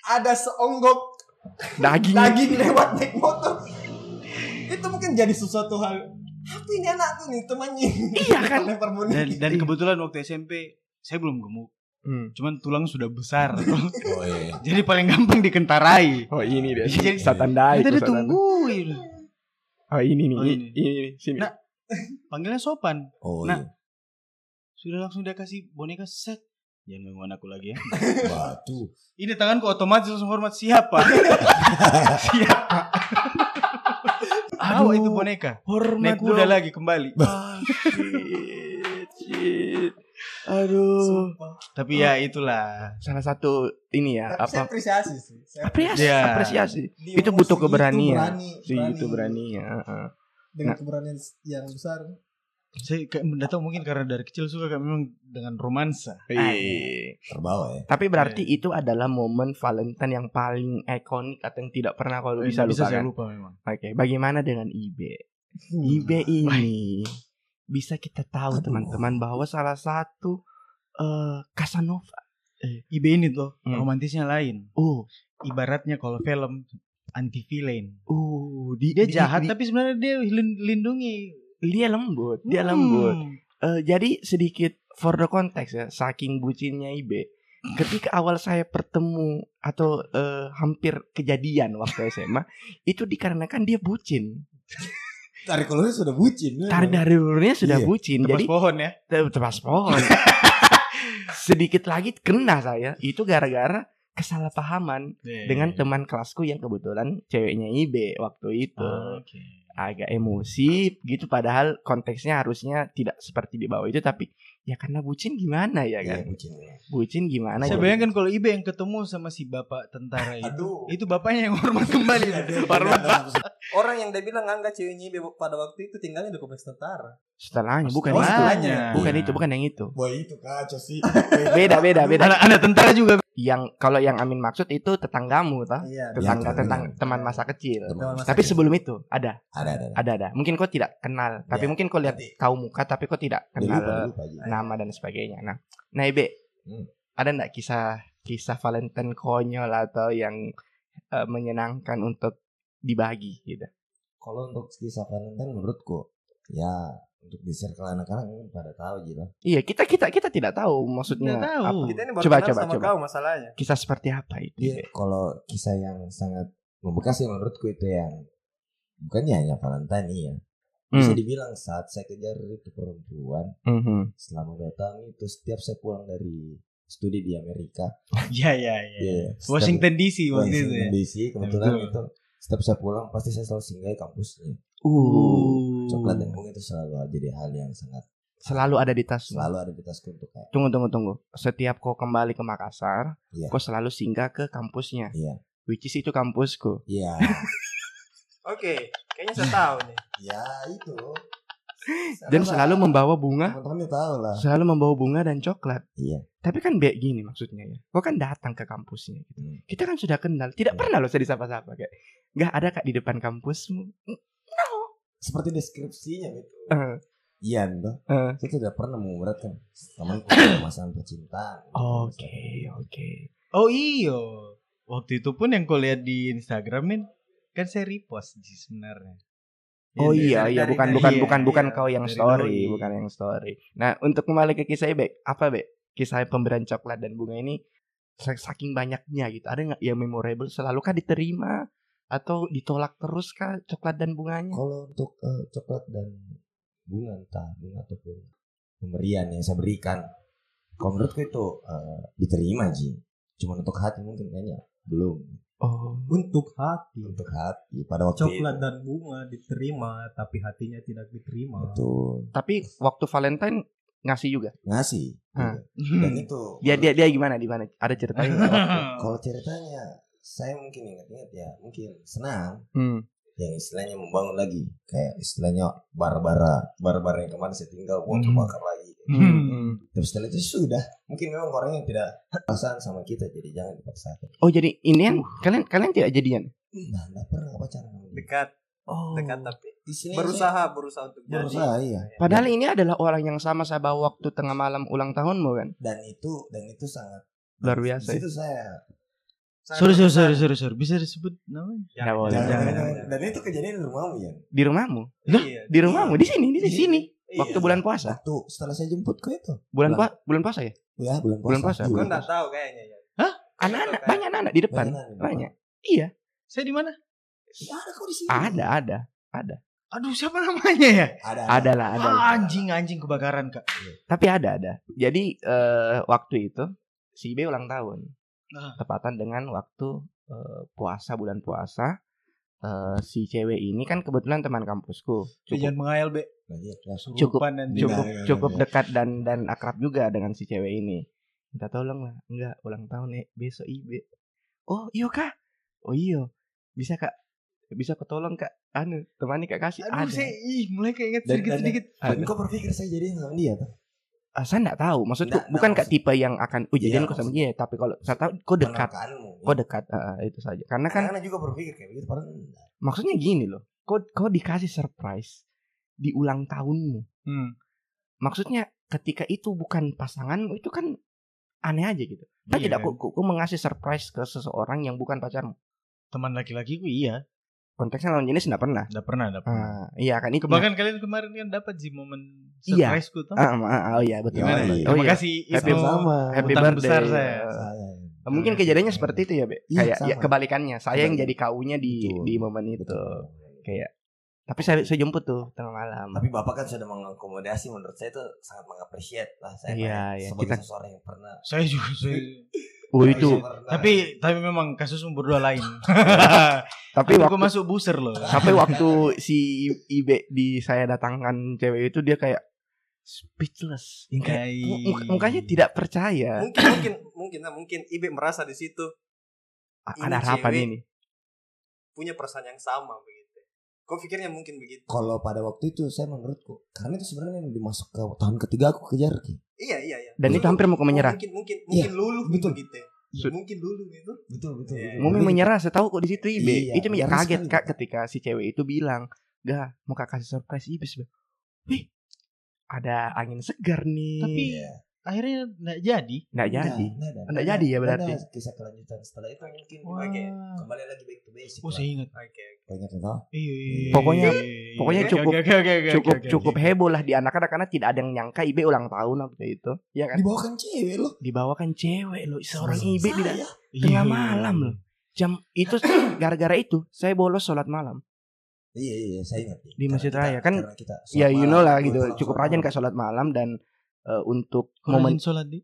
ada seonggok Daging. daging lewat naik motor itu mungkin jadi sesuatu hal apa ini anakku nih temannya Iya kan? dan, dan kebetulan waktu SMP saya belum gemuk. Hmm. Cuman tulang sudah besar. [LAUGHS] Oh iya. Jadi paling gampang dikentarai. Oh ini dia. Jadi- Satan dai. Kita tuh, udah satan. tungguin. Oh ini nih. Oh, ini. ini. Ini, ini, sini. Nah. Panggilnya sopan. Oh Nah. iya. Sudah langsung dia kasih boneka set. Jangan ganggu anakku lagi ya. [LAUGHS] Batu. Ini tanganku otomatis langsung hormat siapa? [LAUGHS] siapa? Bawa itu boneka. hormat Naik kuda lagi kembali. Ah, shit, shit. Aduh. Sumpah. Tapi ya itulah. Salah satu ini ya Tapi saya apa? apresiasi sih Saya Apresiasi. Iya. Apresiasi. Itu butuh keberanian. berani, Si itu berani ya. dengan Nah. keberanian yang besar Saya kayak mendatang mungkin karena dari kecil suka kayak memang dengan romansa. Iya. Terbawa ya. Tapi berarti itu adalah momen Valentine yang paling ikonik atau yang tidak pernah kalau bisa bisa lupakan. saya lupa memang. Oke, bagaimana dengan IB? IB ini bisa kita tahu teman-teman bahwa salah satu eh Casanova. IB ini tuh Hmm. romantisnya lain. Oh, Ibaratnya kalau film anti villain. uh, di, Dia di- jahat di- tapi sebenarnya dia lin- lindungi. Dia lembut, dia Hmm. lembut. Eh, jadi sedikit for the context ya, saking bucinnya IB. Ketika awal saya bertemu atau eh, hampir kejadian waktu SMA, [LAUGHS] itu dikarenakan dia bucin. [LAUGHS] Tarik kolornya sudah bucin. Tarik dari dulunya sudah Iya. bucin, Tebas jadi pohon ya. Te- tebas pohon. [LAUGHS] Sedikit lagi kena saya. Itu gara-gara kesalahpahaman Iya, dengan teman kelasku yang kebetulan ceweknya IB waktu itu. Oke. Agak emosi gitu padahal konteksnya harusnya tidak seperti di bawah itu tapi ya karena bucin gimana ya Iya kan? bucin. Bucin gimana Saya bayangkan kalau IB yang ketemu sama si bapak tentara itu. Aduh. Itu bapaknya yang hormat kembali. [LAUGHS] Hormat. orang yang dia bilang enggak ceweknya Ibe pada waktu itu tinggalnya di kompleks tentara setelahnya bukan Oh, itu. setelahnya. Bukan Iya. itu, bukan yang itu. Wah itu kacau sih. [LAUGHS] Beda, beda, beda. Anak, anak tentara juga. Yang kalau yang Amin maksud itu tetanggamu, toh? iya Tetangga Iya, tentang benar. teman masa kecil. Teman masa Tapi kecil. sebelum itu ada, Ada ada. ada, ada. Mungkin kau tidak kenal, tapi Ya, mungkin kau lihat nanti. tahu muka, tapi kau tidak kenal lupa lupa aja. nama dan sebagainya. Nah, nah Ibe, Hmm. ada nggak kisah kisah Valentine konyol atau yang eh, menyenangkan untuk dibagi gitu? Kalau untuk kisah Valentine menurutku ya untuk di circle anak-anak mungkin pada tahu gitu. Iya, kita kita kita tidak tahu maksudnya Tidak tahu. apa. kita ini baru Coba, kenal coba, sama coba. kau masalahnya Kisah seperti apa itu? Iya, kalau kisah yang sangat membekas sih menurutku itu yang bukannya hanya Valentine iya. Bisa Hmm. dibilang saat saya kejar itu perempuan Mhm. selama dua tahun itu setiap saya pulang dari studi di Amerika. [LAUGHS] Iya iya iya. Iya. Setiap- Washington DC waktu itu Washington ya. DC kebetulan Betul. itu setiap saya pulang pasti saya selalu singgah di kampusnya. Uh, Coklat dan bunga itu selalu jadi hal yang sangat selalu ada di tas. selalu ada di tasku untuk kayak Tunggu tunggu tunggu. Setiap kau kembali ke Makassar, Iya. kau selalu singgah ke kampusnya. Iya. Which is itu kampusku. Iya. [LAUGHS] Oke, kayaknya saya tahu nih. ya itu. [LAUGHS] Dan selalu membawa bunga, teman-teman tahu lah. selalu membawa bunga dan coklat. Iya. Tapi kan baik gini maksudnya ya. Kau kan datang ke kampusnya gitu. Hmm. Kita kan sudah kenal. Tidak Hmm. pernah loh saya disapa-sapa kayak. Gak ada kak di depan kampusmu. Seperti deskripsinya gitu. Eh, Iya, tuh. eh. Saya tidak pernah memberatkan temanku masalah percintaan. Oke, oke. Oh iyo. Waktu itu pun yang kau lihat di Instagram Min, kan saya repost sih sebenarnya. Oh Ya, iya dari- iya dari- bukan dari- bukan iya, bukan bukan iya, kau yang dari story, doi. bukan yang story. Nah, untuk kembali ke kisah Bek, apa Bek? Kisah pemberian coklat dan bunga ini sa- saking banyaknya gitu. Ada nggak yang memorable? Selalu kah diterima atau ditolak terus kah coklat dan bunganya? Kalau untuk eh, coklat dan bunga entah bunga ataupun pemberian yang saya berikan, kalau menurutku itu eh, diterima Ji. Cuma untuk hati mungkin kayaknya belum. Oh, Untuk hati. Untuk hati pada waktu Coklat itu. dan bunga diterima, tapi hatinya tidak diterima. Betul. tapi waktu Valentine ngasih juga. Ngasih. Iya. Dan itu Dia dia dia gimana di mana? Ada ceritanya? [LAUGHS] kalau ceritanya saya mungkin ingat-ingat ya mungkin senang hmm. yang istilahnya membangun lagi kayak istilahnya bara-bara bara-bara yang kemarin saya tinggal buat Hmm. terbakar lagi Hmm. hmm. tapi setelah itu sudah mungkin memang orang yang tidak perasaan sama kita jadi jangan dipaksakan Oh, jadi ini kan kalian kalian tidak jadian? nah nggak pernah pacaran. Dekat, Oh. dekat tapi di sini berusaha berusaha untuk berusaha iya Padahal ini adalah orang yang sama saya bawa waktu tengah malam ulang tahunmu kan? dan itu dan itu sangat Luar biasa. di situ saya Sorry sorry sorry sorry sorry. Bisa disebut namanya? Nggak boleh. jangan, jangan, jangan, jangan. dan itu kejadian di rumahmu ya Di rumahmu? Iya, Di rumahmu? Di sini, di Di- sini. iya. Waktu bulan puasa. waktu setelah saya jemput ke itu Bulan Bulan- puasa, bulan puasa ya? ya bulan puasa, Bulan puasa, Iya, Gue nggak tahu kayaknya ya. Anak-anak, banyak anak di depan. Banyak anak di Banyak. Iya, Saya di mana? Ya, ada kok di sini ada, ada. Aduh siapa namanya ya? ada Ada lah, ada. Ah, anjing anjing kebakaran kak. Tapi ada, ada. Jadi eh, waktu itu si B ulang tahun. Tepatan dengan waktu eh, puasa bulan puasa. Eh, si cewek ini kan kebetulan teman kampusku. Cukup. Jangan mengayal be. Iya, ya. Cukup- cukup iya, cukup iya. dekat dan dan akrab juga dengan si cewek ini. Minta tolong lah, enggak ulang tahun eh besok ibe. Oh iya kak, oh iya bisa kak, bisa ketolong kak. Anu temani kak kasih Aduh ada. saya ih mulai keinget sedikit dan- sedikit. Kau berpikir saya jadi sama dia tuh? Ah, saya enggak tahu, maksudku Nggak, bukan nggak, kak tipe yang akan oh jadian Iya, kok sama dia, tapi kalau saya tahu kok dekat, kok dekat, ah, ah, itu saja. Karena kan Karena juga berpikir kayak begitu padahal enggak. maksudnya gini loh, kok kok dikasih surprise di ulang tahunmu. Hmm. Maksudnya ketika itu bukan pasanganmu itu kan aneh aja gitu. Kan Iya tidak kok kok- kok mengasih surprise ke seseorang yang bukan pacarmu. Teman laki-lakiku iya. Konteksnya lawan jenis enggak pernah. Udah pernah, udah pernah. Ah, iya kan itu. Bahkan kalian kemarin kan dapat sih momen Iya. surprise ku tuh. Ah, ah, oh iya betul. Gimana, Gimana? Iya. Oh Terima iya. kasih Happy sama. Happy Utang birthday. besar saya. Saya. Mungkin kejadiannya seperti itu ya, Be. Iya, Kayak ya kebalikannya. Saya yang jadi kaunya di Betul. di momen itu. Betul. Kayak tapi saya saya jemput tuh tengah malam. Tapi bapak kan sudah mengakomodasi menurut saya itu sangat mengapresiasi lah saya Iya, iya. sebagai Kita- seseorang yang pernah Saya juga saya. Oh itu. Tapi tapi memang kasusmu berdua lain. [LAUGHS] Tapi Aku waktu masuk buser loh. Tapi [LAUGHS] waktu si Ibe di saya datangkan cewek itu dia kayak speechless. Yang kayak muka- mukanya tidak percaya. Mungkin mungkin mungkin nah, mungkin Ibe merasa di situ Ada harapan ini. punya perasaan yang sama begitu. Kau pikirnya mungkin begitu? kalau pada waktu itu saya menurutku karena itu sebenarnya yang dimasuk ke tahun ketiga aku kejar Ki. Iya iya iya. Dan itu hampir mau ke menyerah. Mungkin mungkin Iya, mungkin lulu betul. gitu. ya. Su- Mungkin dulu gitu. betul betul, Iya. betul. Mau Betul. menyerah, saya tahu kok di situ Ibe. Iya, itu ya kaget sekali. kak ketika si cewek itu bilang, "Gak, mau kak kasih surprise Ibe." Wih, ada angin segar nih. Tapi Iya. Akhirnya enggak jadi. nggak jadi. Nggak, nggak. Nggak jadi ya Nggak berarti? ada kisah kelanjutan setelah itu mungkin Wah. Oke. kembali lagi back to basic Oh, saya ingat. Oke. banyak yang tahu Iya, Pokoknya- iya, pokoknya cukup- cukup cukup heboh lah di anak-anak karena tidak ada yang nyangka Ibe ulang tahun waktu itu. Iya kan? dibawakan cewek loh Dibawakan cewek loh, seorang Ibe tidak tengah malam loh. Jam itu [COUGHS] gara-gara itu saya bolos sholat malam. iya iya saya ingat Di Masjid Raya. Kan, kita Ya you know lah gitu, cukup rajin kayak sholat malam dan eh, untuk Kau momen sholat di?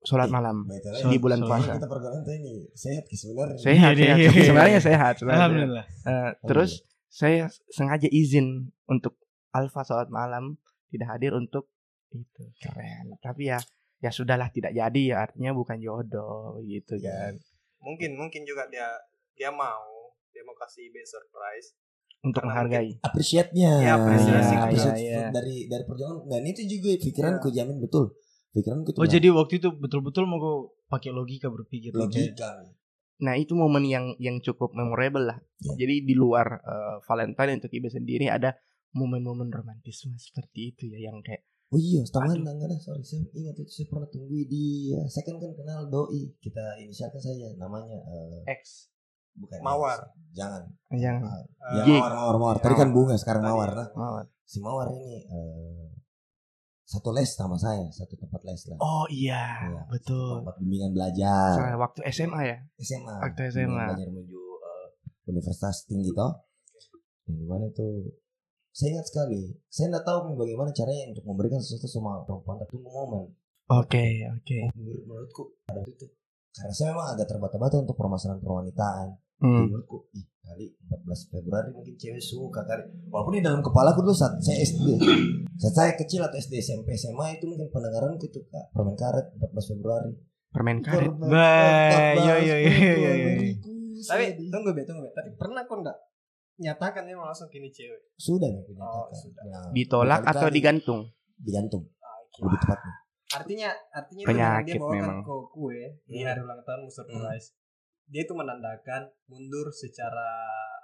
sholat malam BTW, di bulan sholat puasa. Kita pergaulan ini sehat sebenarnya. Sehat, Iya, sehat. iya, iya. Sebenarnya sehat. sebenarnya. Alhamdulillah. Eh, terus saya sengaja izin untuk Alfa sholat malam tidak hadir untuk itu keren. Tapi ya ya sudahlah tidak jadi ya artinya bukan jodoh gitu Iya. kan. Mungkin mungkin juga dia dia mau dia mau kasih Ibe surprise. Untuk Karena menghargai. Appreciate-nya. Iya, apresiasi. Iya, appreciate Iya, iya. dari dari perjuangan dan itu juga pikiranku jamin betul. Pikiranku itu Oh jadi waktu itu betul-betul mau gue pakai logika berpikir. Logika. Nah itu momen yang yang cukup memorable lah. Iya. Jadi di luar eh, Valentine untuk Ibe sendiri ada momen-momen romantisme seperti itu ya yang kayak Oh iya, setengah enggak ada, sorry saya ingat itu saya pernah tunggu di saya kan kan kenal doi kita inisialkan saja namanya eh, X bukan Mawar. jangan. Yang Ah, Eh, ya Gig. mawar mawar mawar. Tadi kan bunga sekarang mawar. Nah Mawar. si mawar ini eh, satu les sama saya satu tempat les lah. Oh iya, Iya, betul. tempat bimbingan belajar. Saya waktu SMA ya. SMA Waktu SMA. belajar menuju eh, universitas tinggi toh. Yang di mana itu saya ingat sekali. Saya nggak tahu bagaimana caranya untuk memberikan sesuatu sama perempuan tapi tunggu momen. Oke, oke. menurut menurutku ada itu karena saya memang agak terbata-bata untuk permasalahan perwanitaan Hmm. menurutku ih kali 14 Februari mungkin cewek suka kali walaupun di dalam kepala aku dulu saat saya SD [CLEARS THROAT] saat saya kecil atau SD SMP SMA itu mungkin pendengaranku itu kak permen karet 14 Februari Permen karet. Karet, yo, yo, yo, yo, Tapi tunggu be, tunggu be. Tapi pernah kok enggak nyatakan dia mau langsung kini cewek. sudah punya Oh, sudah. Nah, Ditolak atau digantung? digantung Ah, oke. lebih tepatnya Artinya artinya Penyakit dia bawakan memang. ke kue di Hmm. hari ulang tahun surprise. Dia itu menandakan mundur secara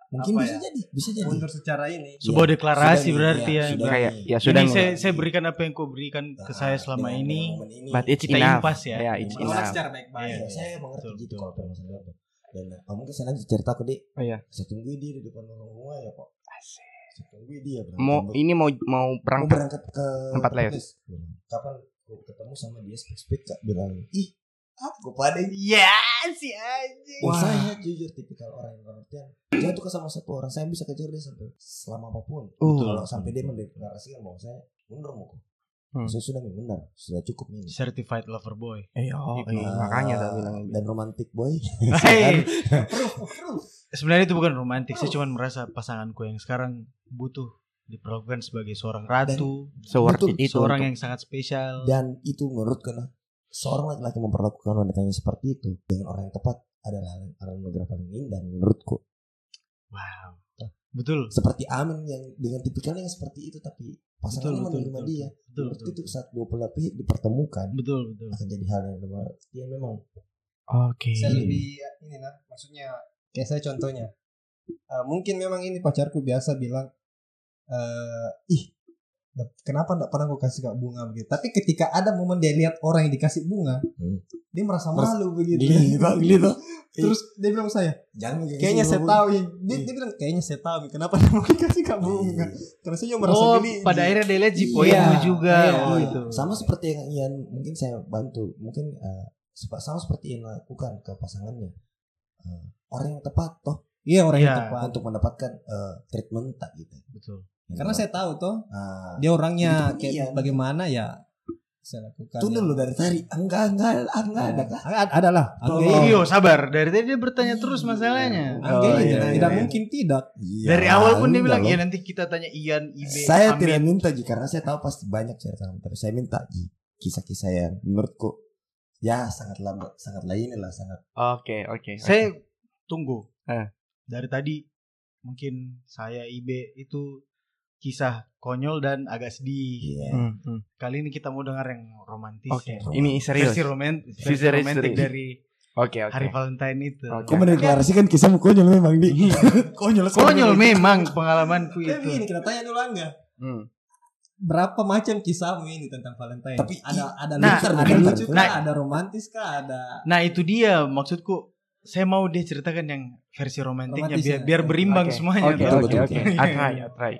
mungkin apa bisa ya? jadi bisa jadi Mundur secara ini. Sebuah Iya, deklarasi sudah berarti iya, ya. sudah Kayak ya sudah Ini saya, saya berikan apa yang kau berikan ke Nah, saya selama dengan- ini. ini But it's Kita enough. impas ya. Ya, it's enough. secara baik-baik. Iya, saya mengerti betul, gitu kalau permasalahan itu. Dan uh, mungkin saya nanti cerita ke dia. Oh iya. Saya tunggu dia di depan rumah ya kok. Saya tunggu dia. berangkat Mau ber- ini mau mau mau berangkat. berangkat ke tempat les. Bilang, Kapan ketemu sama dia spek-spek kak bilang ih aku pada. Ya si anjing. Dan saya jujur tipikal orang yang pengertian. Jatuh ke sama satu orang saya bisa kejar dia sampai selama apa pun. Uh. Kalau sampai dia mendeklarasikan bahwa saya mundur mau Hmm. Saya sudah benar, sudah cukup ini. Certified lover boy. Eh, oh, Gitu. iya, Ah, makanya saya bilang dan romantic boy. [LAUGHS] Hey. Sebenarnya itu bukan romantis, saya cuma merasa pasanganku yang sekarang butuh diperlakukan sebagai seorang ratu, Betul, itu seorang untuk- yang sangat spesial. Dan itu menurut karena seorang laki-laki memperlakukan wanitanya seperti itu dengan orang yang tepat adalah anugerah paling indah menurutku. Wow. Betul. Seperti Amin yang dengan tipikalnya yang seperti itu tapi pasangannya Betul, betul, menerima betul, dia. Betul, betul. itu saat dua belah pihak dipertemukan Betul, betul. akan jadi hal yang luar dia memang Oke. Saya lebih ini nah, maksudnya kayak saya contohnya. Eh, mungkin memang ini pacarku biasa bilang eh ih kenapa enggak pernah aku kasih kak bunga begitu. Tapi ketika ada momen dia lihat orang yang dikasih bunga, Hmm. dia merasa Merasa- malu begitu. geli gitu. [LAUGHS] Terus dia bilang saya, Jangan kayaknya saya tahu ya. Dia, Iya. dia bilang kayaknya saya tahu kenapa dia mau [LAUGHS] dikasih kak bunga. Karena saya juga merasa Oh, geli. pada akhirnya dia lihat Iya. poinmu juga. Iya. Oh, itu. Sama seperti yang Ian mungkin saya bantu, mungkin eh, sepa- sama seperti yang lakukan ke pasangannya. Eh, orang yang tepat toh Iya orang yang Iya. tepat. untuk mendapatkan eh, treatment tak gitu. Betul. Karena saya tahu toh Ah, dia orangnya kayak iya. bagaimana ya saya lakukan. Tunggu ya. dulu dari tadi. Enggak, enggak, enggak ada kah? Ada, ada lah. Oh. Iyo, sabar. Dari tadi dia bertanya terus masalahnya. Oh, ini iya, tidak iya. mungkin tidak. Iya, Dari awal pun dia enggak bilang, ya nanti kita tanya Ian, Ibe, Saya Amin." tidak minta Ji karena saya tahu pasti banyak cerita tapi saya minta Ji kisah-kisah yang menurutku ya sangat lambat, sangat lain lah, sangat Oke, oke. Saya tunggu. Eh. Dari tadi mungkin saya Ibe itu kisah konyol dan agak sedih. iya. Hmm, hmm. Kali ini kita mau dengar yang romantis. Oke, ya. ini serius. Versi romantis, Si versi romantis dari Oke, oke. hari Valentine itu. Oke. Kau mendeklarasikan kisahmu konyol memang di [LAUGHS] konyol Konyol memang pengalamanku Tapi itu. ini kita tanya dulu Angga. Hmm. Berapa macam kisahmu ini tentang Valentine? Tapi ada ada Nah, lucu, ada bentar, lucu bentar. kah? Ada romantis kah? Ada Nah itu dia maksudku. Saya mau dia ceritakan yang versi romantiknya Romantis biar ya. biar berimbang Oke, semuanya. Oke, oke, oke. betul. I try, I [LAUGHS] try.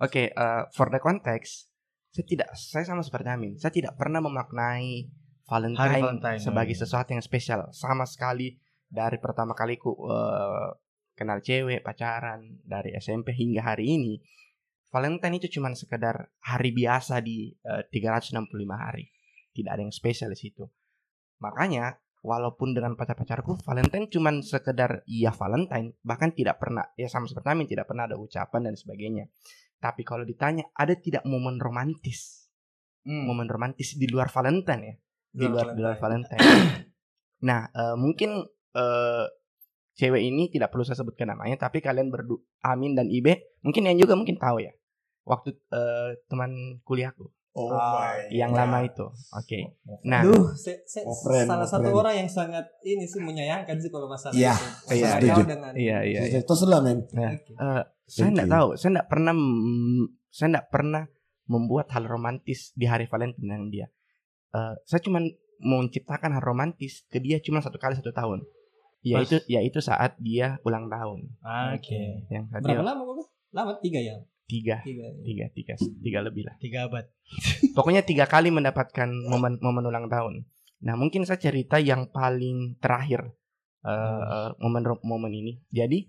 Oke, eh, for the context, saya tidak, saya sama seperti Amin. Saya tidak pernah memaknai Valentine, Hari Valentine, sebagai iya. sesuatu yang spesial. Sama sekali dari pertama kaliku eh, kenal cewek, pacaran, dari SMP hingga hari ini. Valentine itu cuma sekedar hari biasa di eh, 365 hari. Tidak ada yang spesial di situ. Makanya walaupun dengan pacar-pacarku Valentine cuman sekedar iya Valentine, bahkan tidak pernah ya sama seperti Amin tidak pernah ada ucapan dan sebagainya. Tapi kalau ditanya ada tidak momen romantis? Hmm. Momen romantis di luar Valentine ya? Di luar di luar Valentine. nah, eh, mungkin eh, cewek ini tidak perlu saya sebutkan namanya, tapi kalian berdua Amin dan Ibe mungkin yang juga mungkin tahu ya. Waktu eh, teman kuliahku Oh my yang lama itu. Oke. Nah, Duh, se- se- Oh, friend, salah oh, satu friend. orang yang sangat ini sih menyayangkan sih kalau masalah Iya, itu. iya, kau dengan iya iya. iya. Itu selah men. Nah, Oke. eh, saya enggak tahu, saya enggak pernah saya enggak pernah membuat hal romantis di hari Valentine dengan dia. Eh, saya cuma mau menciptakan hal romantis ke dia cuma satu kali satu tahun. Yaitu yaitu saat dia ulang tahun. Oke. Yang saat Berapa lama kok? Lama tiga ya. Tiga, Tiga. tiga, tiga, tiga lebih lah. Tiga abad. [LAUGHS] Pokoknya tiga kali mendapatkan momen momen ulang tahun. Nah mungkin saya cerita yang paling terakhir eh, momen momen ini. Jadi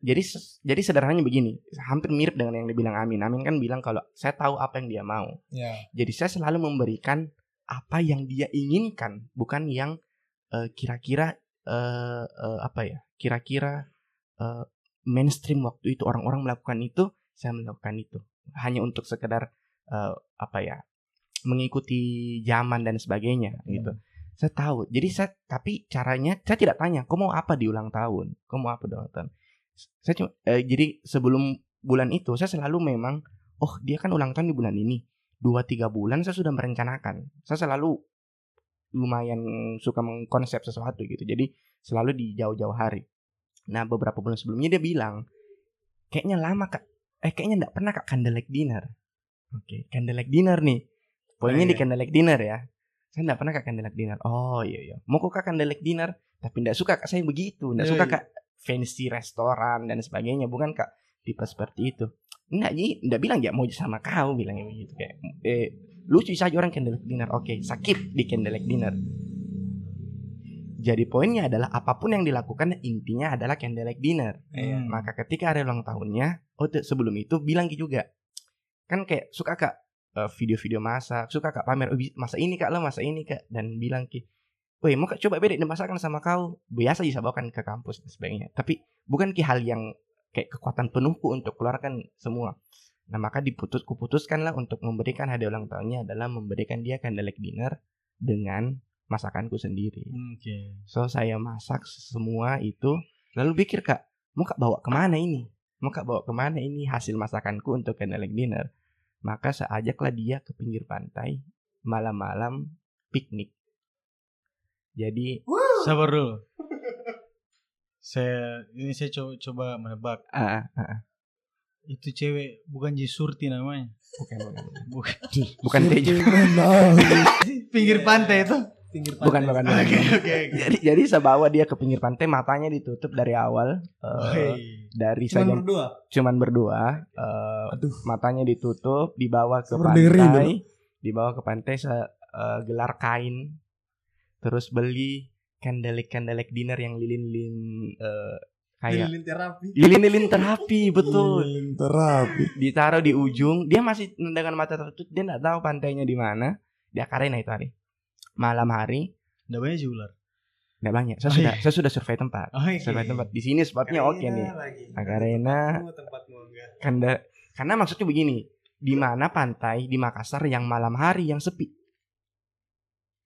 jadi jadi sederhananya begini, hampir mirip dengan yang dibilang Amin. Amin kan bilang kalau saya tahu apa yang dia mau. Ya. Jadi saya selalu memberikan apa yang dia inginkan, bukan yang eh, kira-kira eh, eh, apa ya? Kira-kira eh, mainstream waktu itu orang-orang melakukan itu, saya melakukan itu. Hanya untuk sekedar eh, apa ya? mengikuti zaman dan sebagainya gitu. Saya tahu. Jadi saya tapi caranya saya tidak tanya, "Kau mau apa di ulang tahun? Kau mau apa di ulang tahun?" Saya cuma eh, jadi sebelum bulan itu saya selalu memang oh dia kan ulang tahun di bulan ini dua tiga bulan saya sudah merencanakan saya selalu lumayan suka mengkonsep sesuatu gitu jadi selalu di jauh-jauh hari nah beberapa bulan sebelumnya dia bilang kayaknya lama kak eh kayaknya nggak pernah kak candlelight dinner. Oke. Candlelight dinner nih. Poinnya di Iya. candlelight dinner ya. Saya nggak pernah kak candlelight dinner. Oh iya iya. Mau kok kak candlelight dinner? Tapi nggak suka kak. Saya begitu. Nggak Iya, suka iya. kak fancy restoran dan sebagainya. Bukan kak tipe seperti itu. Enggak, Ji. Enggak bilang ya mau sama kau bilangnya begitu kayak eh lucu saja orang candlelight dinner. Oke, sakit di candlelight dinner. Jadi poinnya adalah apa pun yang dilakukan intinya adalah candlelight dinner. Iya. Maka ketika hari ulang tahunnya, oh tuh, sebelum itu bilang Ki juga. Kan kayak suka Kak eh, video-video masak, suka Kak pamer "Oh, masa ini Kak lo masa ini Kak dan bilang Ki, "Woi, mau Kak coba beda masakan sama kau." Biasa bisa bawakan ke kampus dan sebagainya. Tapi bukan Ki hal yang kayak kekuatan penuhku untuk keluarkan semua. Nah maka diputus kuputuskanlah untuk memberikan hadiah ulang tahunnya adalah memberikan dia candlelight dinner dengan masakanku sendiri. Oke. So saya masak semua itu lalu pikir kak mau kak bawa ke mana ini? Mau kak bawa ke mana ini hasil masakanku untuk candlelight dinner? Maka saya ajaklah dia ke pinggir pantai malam-malam piknik. Jadi Sabar dulu. Saya ini saya coba, coba menebak. ah, ah, ah, Itu cewek bukan Jisurti namanya. bukan bukan Bukan. bukan Tejo. Pinggir pantai itu. Pinggir Bukan bukan. bukan. Oke oke. oke. jadi jadi saya bawa dia ke pinggir pantai matanya ditutup dari awal Hei. dari Cuma saja berdua. cuman berdua eh, Aduh. matanya ditutup dibawa ke berdiri pantai dibawa ke pantai saya eh, gelar kain terus beli candlelight dinner yang lilin-lilin eh, kayak Lilin terapi. lilin-lilin terapi [LAUGHS] betul Lilin terapi. ditaruh di ujung dia masih dengan mata tertutup dia nggak tahu pantainya di mana di Akarena itu hari malam hari. Nggak banyak sih ular. nggak banyak. Saya Oh, sudah iya. saya sudah survei tempat. Oh, oke. survei tempat. Di sini spotnya oke nih. Akarena Tempatmu, tempatmu enggak. karena karena maksudnya begini di mana pantai di Makassar yang malam hari yang sepi?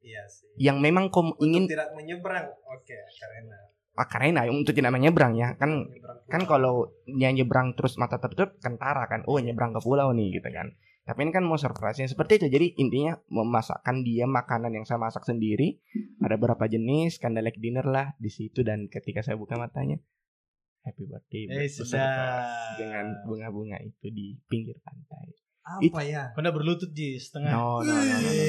Iya sih. yang memang kom ingin Untuk tidak menyeberang. Oke, karena. Akarena untuk tidak menyeberang ya. Kan menyeberang kan kalau dia nyebrang terus mata tertutup kentara kan. Oh nyebrang ke pulau nih gitu kan tapi ini kan mau surprise seperti itu jadi intinya memasakkan dia makanan yang saya masak sendiri ada berapa jenis candlelight dinner lah di situ dan ketika saya buka matanya happy birthday Eh sudah. dengan bunga-bunga itu di pinggir pantai apa ya? Kau nggak berlutut Ji setengah. no no no, no, no.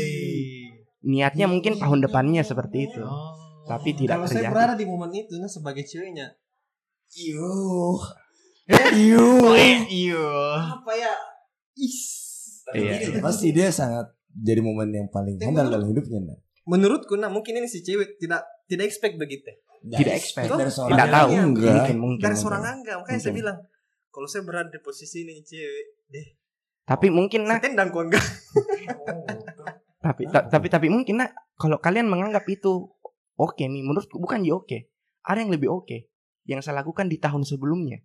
Niatnya mungkin tahun depannya seperti itu Oh. Tapi tidak Kalau saya terjadi. berada di momen itu nah sebagai ceweknya, Yo. Yo. Iyo. apa ya? Is. Iya, Tapi iya. Pasti dia sangat jadi momen yang paling Tapi handal menurut- dalam hidupnya. Nah. Menurutku nah mungkin ini si cewek tidak tidak expect begitu. Tidak expect. Dari seorang tidak tahu enggak. mungkin mungkin Dari mungkin. seorang angga, makanya saya bilang kalau saya berada di posisi ini cewek, deh, tapi mungkin nah tendang kok enggak. [LAUGHS] Tapi ta- tapi tapi mungkin nak kalau kalian menganggap itu oke nih, menurutku bukan ya oke. Ada yang lebih oke yang saya lakukan di tahun sebelumnya.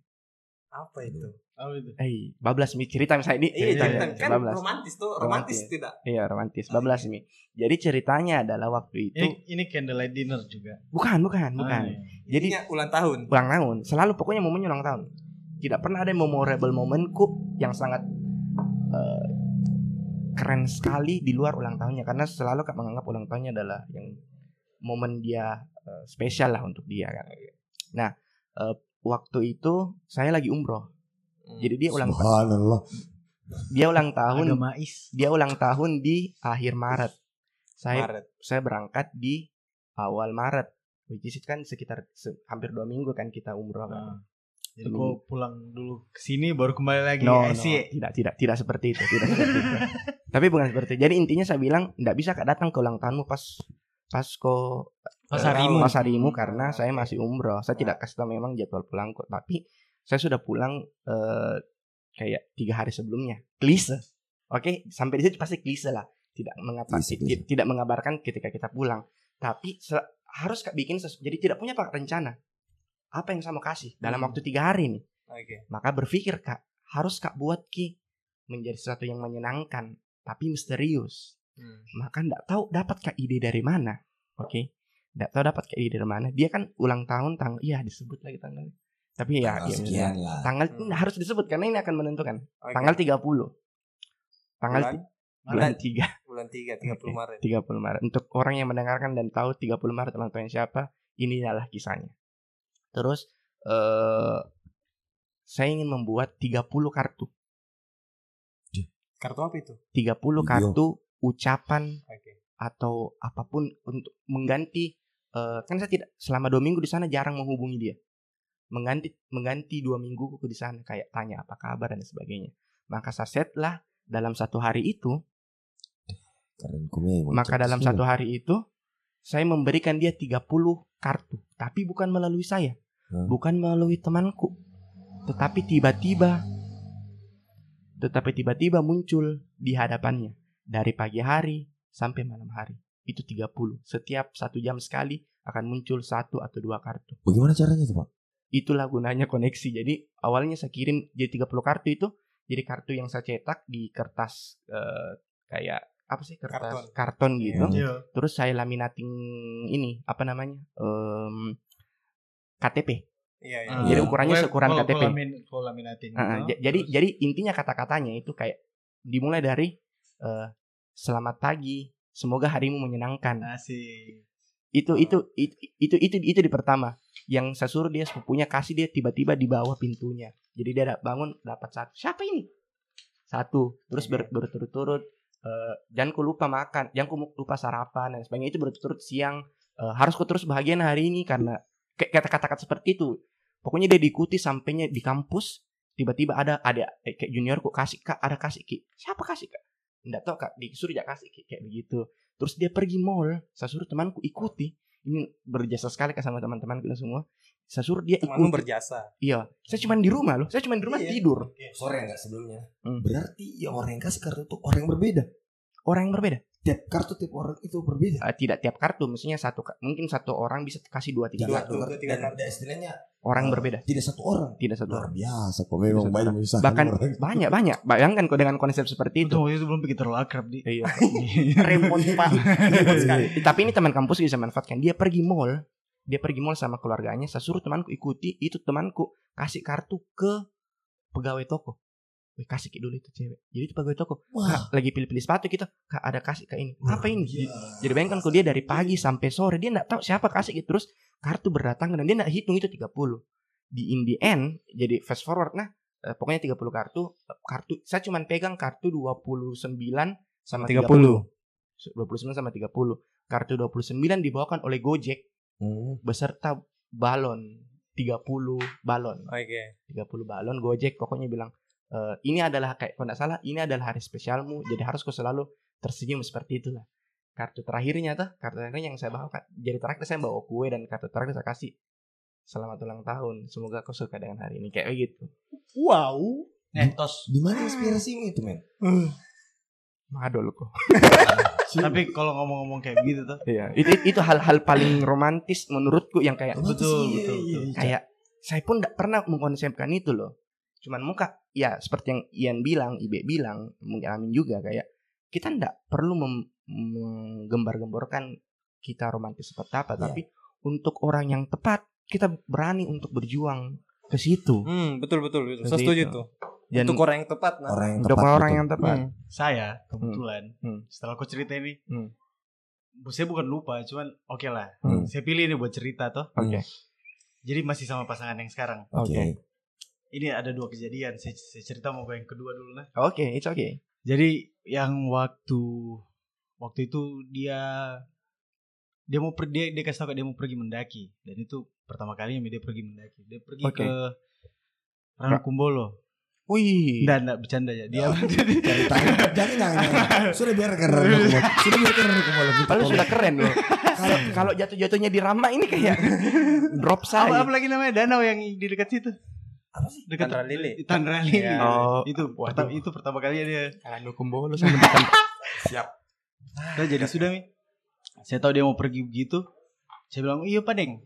Apa itu? Itu? Eh, bablas mi cerita misalnya ini. Iya, ceritanya, cerita kan bablas. romantis tuh, Romantis. romantis tidak? Iya, romantis. Bablas mi. Jadi ceritanya adalah waktu itu Ini ini candlelight dinner juga. bukan, bukan, bukan. Ah, iya. Jadi Intinya ulang tahun. ulang tahun, selalu pokoknya momennya ulang tahun. Tidak pernah ada memorable momenku yang sangat eh, keren sekali di luar ulang tahunnya karena selalu kak menganggap ulang tahunnya adalah yang momen dia eh, spesial lah untuk dia kan. Nah, eh, waktu itu saya lagi umroh. Jadi dia ulang Subhanallah. dia ulang tahun Ada mais. dia ulang tahun di akhir Maret. Saya Maret. saya berangkat di awal Maret. Which is kan sekitar se- hampir dua minggu kan kita umroh kan. Ah. Jadi kau pulang dulu ke sini baru kembali lagi No, ya, no, tidak, tidak, tidak seperti itu, tidak seperti itu. [LAUGHS] Tapi bukan seperti itu. Jadi intinya saya bilang, tidak bisa kak datang ke ulang tahunmu pas pas kau Pas eh, harimu. pas harimu karena saya masih umroh. Saya tidak kasih tahu memang jadwal pulangku, tapi saya sudah pulang eh, kayak tiga hari sebelumnya. Klise, oke, sampai di situ pasti klise lah. Tidak mengapa, tidak mengabarkan ketika kita pulang. Tapi harus kak bikin sesu- jadi tidak punya pak rencana. Apa yang saya mau kasih dalam Hmm. waktu tiga hari nih? Oke. Maka berpikir kak, harus kak buat ki menjadi sesuatu yang menyenangkan tapi misterius. Hmm. Maka ndak tahu dapat kak ide dari mana, oke? Ndak tahu dapat kak ide dari mana. Dia kan ulang tahun tanggal, iya disebut lagi tanggal. Tapi ya, Tanggal ya, sekian lah. tanggal Hmm. ini harus disebut karena ini akan menentukan. Oke. Tanggal 30 Tanggal bulan, bulan 3 bulan 3 30 Oke. Maret. 30 Maret. Untuk orang yang mendengarkan dan tahu 30 Maret ulang tahun siapa, ini adalah kisahnya. Terus eh saya ingin membuat 30 kartu. Kartu apa itu? 30 Video. kartu ucapan Oke. atau apa pun untuk mengganti eh, kan saya tidak selama dua minggu di sana jarang menghubungi dia mengganti mengganti dua minggu ke di sana kayak tanya apa kabar? dan sebagainya. Maka saya set lah dalam satu hari itu maka dalam satu hari itu saya memberikan dia 30 kartu. Tapi bukan melalui saya Hmm. bukan melalui temanku. Tetapi tiba-tiba tetapi tiba-tiba muncul di hadapannya dari pagi hari sampai malam hari. Itu 30 setiap satu jam sekali akan muncul satu atau dua kartu. Bagaimana caranya itu, Pak? Itulah gunanya koneksi jadi awalnya saya kirim jadi 30 kartu itu jadi kartu yang saya cetak di kertas eh, kayak apa sih kertas karton, gitu Iya. terus saya laminating ini apa namanya Em, KTP Iya, iya. Ah. Jadi ukurannya Kau- seukuran kau- KTP. kau lamin, kau laminating. Ah, ah, gitu. j- jadi Terus? jadi intinya kata-katanya itu kayak dimulai dari eh, selamat pagi semoga harimu menyenangkan Asik. itu itu itu itu itu, itu di pertama yang saya suruh dia sepupunya kasih dia tiba-tiba di bawah pintunya. Jadi dia bangun dapat satu siapa ini? Satu. Terus ber, berturut-turut eh, jangan ku lupa makan jangan ku lupa sarapan dan sebagainya. Itu berturut-turut siang eh, harus ku terus bahagia hari ini karena kayak kata-kata seperti itu. Pokoknya dia diikuti sampainya di kampus tiba-tiba ada ada eh, kayak junior kok kasih kak ada kasih ki. Siapa kasih kak? Enggak tahu kak. Disuruh dia kasih Ki. kayak begitu. Terus dia pergi mall saya suruh temanku ikuti ini berjasa sekali kak sama teman-teman kita semua saya suruh dia ikuti berjasa. iya saya cuma di rumah loh saya cuma di rumah Iya. tidur. Sore enggak sebelumnya? Hmm. Berarti yang orang yang kasih kartu itu orang yang berbeda. orang yang berbeda Tiap kartu tiap orang itu berbeda. Eh, tidak tiap kartu maksudnya satu mungkin satu orang bisa kasih dua tiga kartu. dua, tiga dan, kartu. dan istilahnya orang eh, berbeda. Tidak satu orang. tidak satu Luar orang. biasa kok memang Bisa banyak menyusahkan bahkan orang. banyak banyak. Bayangkan kok dengan konsep seperti itu. Itu belum pikir terlalu akrab di. [LAUGHS] iya. Repot pak. Sekali. [LAUGHS] Tapi ini teman kampus bisa manfaatkan. Dia pergi mall dia pergi mall sama keluarganya saya suruh temanku ikuti itu temanku kasih kartu ke pegawai toko Wih, kasih dulu itu cewek. Jadi itu pegawai toko. Wah. Kak, lagi pilih-pilih sepatu kita kak ada kasih ke ini. Apa ini? Iya. jadi bayangkan kok dia dari pagi sampai sore dia nggak tahu siapa kasih gitu. Terus kartu berdatangan dan dia nggak hitung itu 30 di in the end jadi fast forward nah eh, pokoknya 30 kartu. Kartu saya cuman pegang kartu 29 sama 30 30. 29 sama 30 kartu 29 dibawakan oleh Gojek. Hmm. beserta balon 30 balon. Oke. 30 balon Gojek pokoknya bilang "Eh, ini adalah kayak kalau nggak salah ini adalah hari spesialmu jadi harus kau selalu tersenyum seperti itulah kartu terakhirnya tuh kartu terakhirnya yang saya bawa jadi terakhir saya bawa kue dan kartu terakhir saya kasih selamat ulang tahun semoga kau suka dengan hari ini kayak gitu Wow. Eh, tos. Di mana inspirasimu itu, men? [SIGHS] Madol kok. [LAUGHS] Tapi kalau ngomong-ngomong kayak gitu tuh, Iya, itu itu hal-hal paling romantis menurutku yang kayak Romantis, betul, iya, betul, iya, betul. iya. kayak saya pun nggak pernah mengkonsepkan itu loh. Cuman muka ya seperti yang Ian bilang, Ibe bilang, mungkin Amin juga kayak kita nggak perlu menggembar-gemborkan kita romantis seperti apa, Iya. tapi untuk orang yang tepat kita berani untuk berjuang ke situ. Hmm, betul betul betul. Saya setuju itu. tuh. Dan Untuk orang yang tepat nah. Orang yang untuk tepat orang yang tepat. Hmm. saya kebetulan Hmm. setelah aku cerita ini, Hmm. saya bukan lupa, cuman oke lah. Hmm. Saya pilih ini buat cerita toh. Oke. Jadi masih sama pasangan yang sekarang. Oke. Oke. Ini ada dua kejadian. Saya, saya cerita mau yang kedua dulu lah. Oke, it's okay. Jadi yang waktu waktu itu dia dia mau per- dia dia kasih tahu dia mau pergi mendaki dan itu pertama kalinya dia pergi mendaki. Dia pergi Oke. ke Rangkumbolo. Wih. Enggak, enggak bercanda ya. Dia tangan. Jangan jangan. [LAUGHS] jangan. Sudah biarkan Rano Kumolo. Sudah biarkan Rano Kumolo. Padahal sudah keren loh. Kalau kalau jatuh-jatuhnya di Rama ini kayak [LAUGHS] drop apa, saya. apa lagi namanya danau yang di dekat situ? Apa sih? Dekat Tanra Lili. Tanra Lili. Iya. Oh, itu waduh. pertama itu pertama kalinya dia. Kalau kumbolo sama depan. [LAUGHS] Nah, jadi sudah mi. Saya tahu dia mau pergi begitu. Saya bilang, iya Pak Deng.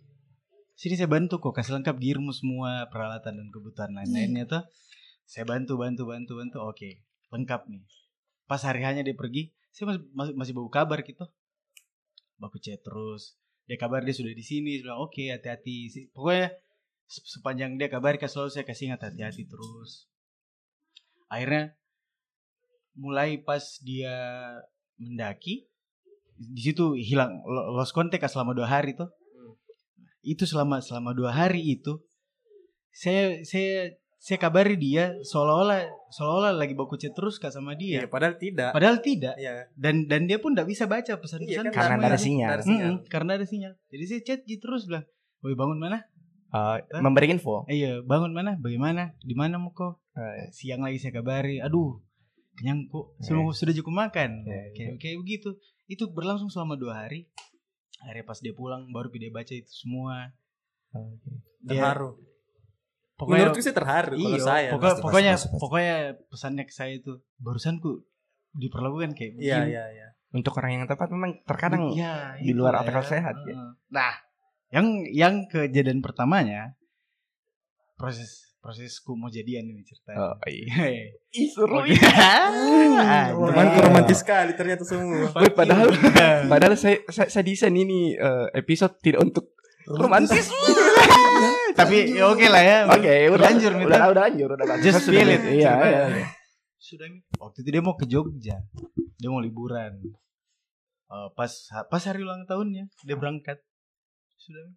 Sini saya bantu kok, kasih lengkap gearmu semua peralatan dan kebutuhan lain-lainnya tuh. Saya bantu, bantu, bantu, bantu. Oke, lengkap nih. Pas hari hanya dia pergi, saya masih masih, masih bawa kabar gitu. Baku chat terus. Dia kabar dia sudah di sini. Saya bilang, oke hati-hati. Pokoknya sepanjang dia kabar selalu saya kasih ingat hati-hati terus. Akhirnya mulai pas dia mendaki di situ hilang lo- lost contact selama dua hari tuh itu selama selama dua hari itu saya saya saya kabari dia seolah-olah seolah-olah lagi baku chat terus kak sama Iya, dia padahal tidak. padahal tidak Iya. dan dan dia pun tidak bisa baca Iya, pesan-pesan kan Karena semua nggak ada itu. sinyal. Mm-mm, karena ada sinyal jadi saya chat gitu terus bilang woi bangun mana Eh, memberi info. Eh, iya bangun mana? Bagaimana? Di mana mau kok Eh, siang lagi saya kabari. Aduh kenyang kok Eh. sudah sudah cukup makan. Eh, kayak kayak begitu. Itu berlangsung selama dua hari. Akhirnya pas dia pulang baru dia baca itu semua. Dia Terharu. pokoknya Menurutku sih terharu kalau iya, saya. pokoknya, Pasti, pokoknya pasti, pasti. pokoknya pesannya ke saya itu barusanku diperlakukan kayak begini. Iya, iya, iya. Untuk orang yang tepat memang terkadang Iya, di luar itulah akal sehat, ya. Nah yang yang kejadian pertamanya proses prosesku mau jadian ini ceritanya Oh, iya. [LAUGHS] Ih, seru ya. [LAUGHS] Ah, Teman Iya. romantis sekali ternyata semua. Wih, padahal padahal saya, saya saya desain ini eh, episode tidak untuk romantis. [LAUGHS] tapi ya oke lah ya Oke, udah Lanjur, udah, Mita. udah, lanjur, udah lanjur. Just feel it, Iya, ceritanya. iya. sudah waktu itu dia mau ke Jogja dia mau liburan Eh, pas pas hari ulang tahunnya dia berangkat sudah Mi.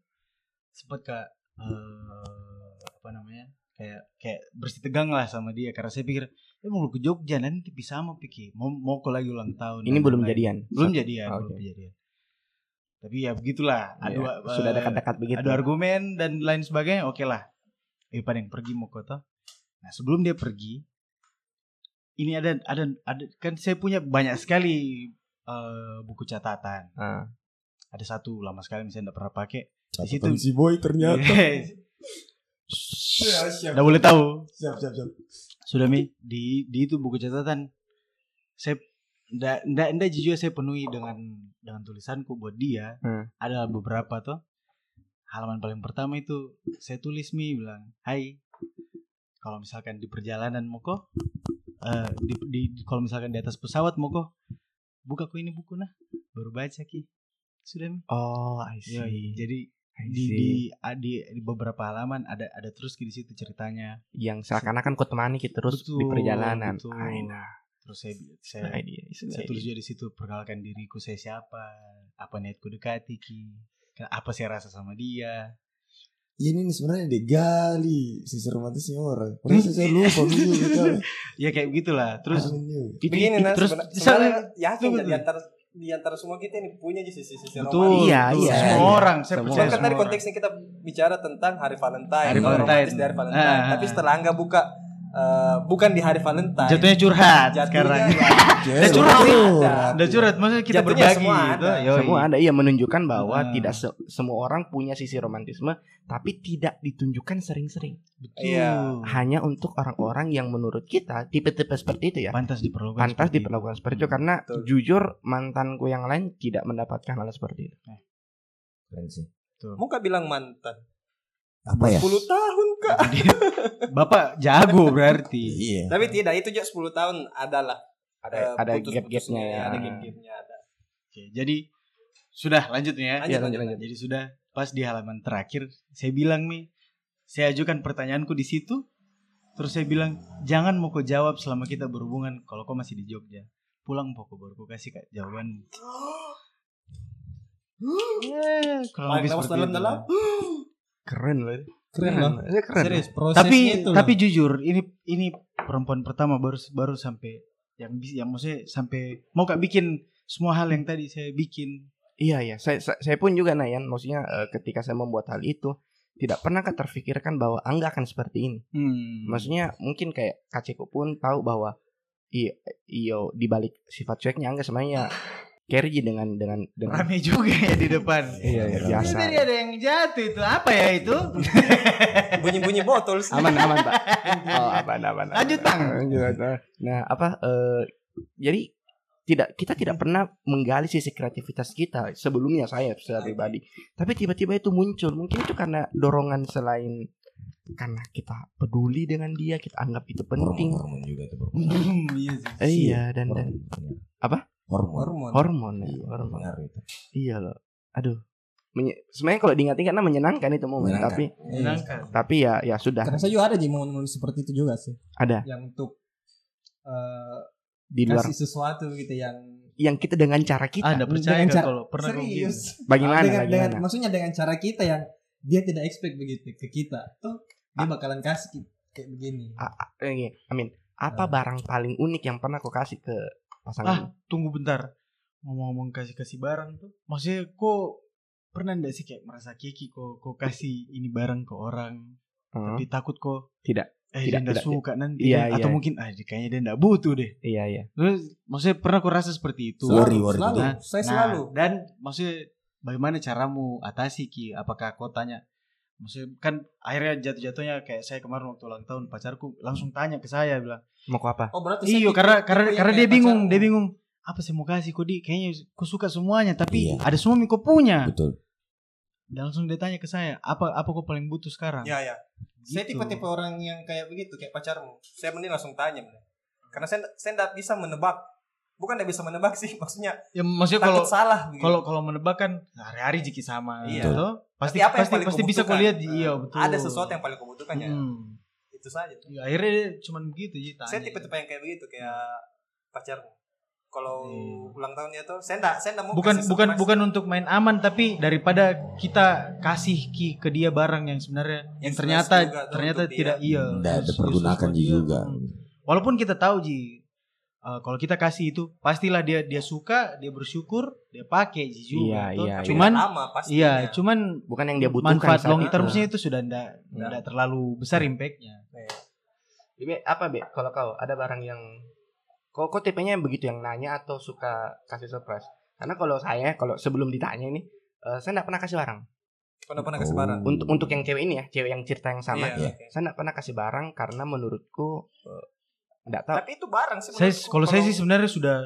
sempat kak eh, apa namanya kayak kayak bersih tegang lah sama dia karena saya pikir dia mau ke Jogja nanti bisa sama pikir mau mau ke lagi ulang tahun Ini belum lain-lain. jadian. belum jadian Oke. belum jadian tapi ya begitulah Iya, adu sudah eh, dekat-dekat begitu. adu argumen dan lain sebagainya oke lah eh pada yang pergi mau kota nah sebelum dia pergi ini ada ada ada kan saya punya banyak sekali eh, buku catatan Ah. Ada satu lama sekali misalnya tidak pernah pakai. Catatan situ- si boy ternyata. Yes. Siap, siap, Nggak boleh tahu. Siap, siap, siap. sudah mi. Di di itu buku catatan. Saya ndak ndak ndak jujur saya penuhi dengan dengan tulisanku buat dia. Hmm. ada beberapa tuh. Halaman paling pertama itu saya tulis mi bilang hai kalau misalkan di perjalanan mau kok eh, di, di kalau misalkan di atas pesawat mau kok buka ku ini buku nah. Baru baca ki sudah mi Oh, I see. Yoi. jadi I di, see. di di di beberapa halaman ada ada terus ki di situ ceritanya yang seakan-akan kau temani kita terus di Betul, perjalanan. betul. I know. terus saya saya Nah, dia. saya tulis juga di situ perkenalkan diriku saya siapa apa niatku dekati ki apa saya rasa sama dia Ini nih sebenarnya digali sisi romantisnya orang. Padahal saya lupa dulu [LAUGHS] gitu. ya kayak begitulah terus Begini nah terus- sebenarnya, terus- sebenarnya yakin tunggu, di antara di antara semua kita ini punya aja sisi-sisi betul romantis. Iya, betul. iya, semua iya. orang saya percaya kan tadi konteksnya kita bicara tentang hari Valentine, Hari Valentine. romantis di hari Valentine. Ah, ah, Tapi ah. setelah Angga buka eh, bukan di hari Valentine. Jatuhnya curhat Jatuhnya sekarang. ya, [LAUGHS] Udah curhat. Udah curhat, maksudnya kita Jatuhnya berbagi semua gitu. ada. Yoi. Semua ada iya menunjukkan bahwa Ah. tidak se- semua orang punya sisi romantisme tapi tidak ditunjukkan sering-sering. Betul. Iya. Hanya untuk orang-orang yang menurut kita tipe-tipe seperti itu ya. Pantas diperlukan. Pantas seperti diperlakukan seperti itu karena Betul. jujur mantanku yang lain tidak mendapatkan hal seperti itu. Keren sih. Muka bilang mantan. Apa ya? 10 tahun kak. Bapak jago [LAUGHS] berarti. Iya. Tapi tidak itu juga 10 tahun adalah. Ada ada gap-gapnya ya. Ada gap-gapnya ada. Oke, jadi sudah lanjut nih ya. Lanjut, Iya, lanjut, lanjut. Jadi sudah pas di halaman terakhir saya bilang nih, saya ajukan pertanyaanku di situ. Terus saya bilang, jangan mau kau jawab selama kita berhubungan kalau kau masih di Jogja. Pulang pokok baru kau kasih kak jawaban. [GASPS] Ya, kurang Tarik lebih seperti dalam-dalam. itu. [GASPS] [GASPS] Keren loh. itu. Keren loh. Itu Keren. Serius, prosesnya Tapi itu tapi loh. jujur, ini ini perempuan pertama baru baru sampai yang yang maksudnya sampai mau kak bikin semua hal yang tadi saya bikin. Iya iya, saya, saya saya pun juga Nayan, maksudnya eh, ketika saya membuat hal itu tidak pernah terfikirkan bahwa Angga akan seperti ini. Hmm. Maksudnya mungkin kayak Kaceko pun tahu bahwa iya iyo di balik sifat cueknya Angga sebenarnya [LAUGHS] carry dengan dengan dengan rame juga ya di depan. Iya, iya, biasa. Ini tadi ada yang jatuh itu apa ya itu? [LAUGHS] bunyi-bunyi botol sih. aman aman pak [LAUGHS] oh aman aman aman. Lanjut, Bang. Lanjut, nah, apa eh, jadi tidak kita tidak pernah menggali sisi kreativitas kita sebelumnya saya secara pribadi tapi tiba-tiba itu muncul mungkin itu karena dorongan selain karena kita peduli dengan dia kita anggap itu penting Hormon juga itu iya [LAUGHS] sih. Iya dan dan Hormon. Apa? Hormon. Hormon. hormon ya, Iya, hormon itu. iya loh aduh Menye- sebenarnya kalau diingat-ingat karena menyenangkan itu momen Menyenangkan. tapi Menyenangkan. tapi ya ya sudah Karena saya juga ada di momen-momen seperti itu juga sih. ada Yang untuk eh, di luar kasih sesuatu gitu yang yang kita dengan cara kita Ah, enggak percaya Dengan cara- kalau pernah serius. bagaimana dengan, dengan bagaimana maksudnya dengan cara kita yang dia tidak expect begitu ke kita tuh dia bakalan kasih kayak begini. A- a- eh, gini, Amin apa Ah. barang paling unik yang pernah kau kasih ke Ah, pasangan tunggu bentar. Ngomong-ngomong kasih-kasih barang tuh. Maksudnya kok pernah enggak sih kayak merasa kiki kok kok kasih ini barang ke orang Hmm, tapi takut kok Tidak. eh Tidak, tidak, suka nanti Iya, atau iya. mungkin ah kayaknya dia enggak butuh deh. iya iya Terus maksudnya pernah kau rasa seperti itu? Worry, worry. selalu, Nah, saya Nah, selalu. dan maksudnya bagaimana caramu atasi ki? Apakah kau tanya? Maksudnya kan akhirnya jatuh-jatuhnya kayak saya kemarin waktu ulang tahun pacarku langsung tanya ke saya bilang, mau kau apa Oh berarti saya "Iyo karena karena karena dia bingung, dia bingung apa sih mau kasih kok di kayaknya kau suka semuanya tapi Iya. ada semua yang kau punya." Betul. Dan langsung dia tanya ke saya, "Apa apa kau paling butuh sekarang?" Ya ya. Saya Gitu. tipe-tipe orang yang kayak begitu kayak pacarmu. Saya mending langsung tanya. bener. Karena saya saya tidak bisa menebak. Bukan tidak bisa menebak sih, [LAUGHS] maksudnya Ya maksudnya takut kalau salah begitu. kalau kalau menebak kan hari-hari jiki sama Iya. gitu. Pasti Tapi apa pasti pasti bisa kau butuhkan? lihat Nah, iya betul. Ada sesuatu yang paling kau butuhkan ya. Hmm. Itu saja. Ya, akhirnya dia cuman begitu Ji, tanya. Saya tipe-tipe yang kayak begitu kayak pacarmu. Kalau Iya. ulang tahun dia tuh saya enggak saya enggak mau bukan kasih bukan bukan untuk main aman tapi daripada kita kasih ki ke dia barang yang sebenarnya yang ternyata tuh ternyata untuk dia. tidak iya Nggak ada useless pergunakan buat dia. juga. Hmm. walaupun kita tahu ji eh, kalau kita kasih itu pastilah dia dia suka dia bersyukur dia pakai ji juga Iya, iya, Tapi cuman lama pasti. iya cuman bukan yang dia butuhkan manfaat long itu. termsnya itu sudah ndak Nggak. ndak terlalu besar impactnya Be, apa be kalau kau ada barang yang kau kau tipenya yang begitu yang nanya atau suka kasih surprise karena kalau saya kalau sebelum ditanya ini eh, saya nggak pernah kasih barang Pernah pernah kasih Oh. barang. untuk untuk yang cewek ini ya cewek yang cerita yang sama Iya, Iya. oke. saya nggak pernah kasih barang karena menurutku eh, nggak tahu Tapi itu barang sih saya menurutku. kalau saya sih sebenarnya sudah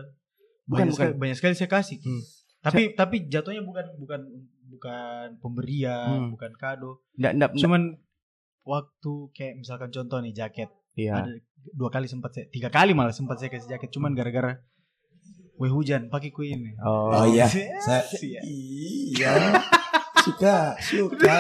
Bukan, banyak, bukan. Sekali, banyak sekali saya kasih Hmm. tapi tapi jatuhnya bukan bukan bukan pemberian Hmm. bukan kado nggak nggak nggak- cuman waktu kayak misalkan contoh nih jaket iya ada dua kali sempat saya tiga kali malah sempat saya kasih jaket cuman gara-gara Weh hujan pakai kue ini Oh iya. [LAUGHS] Saya Iya. iya. Suka, suka.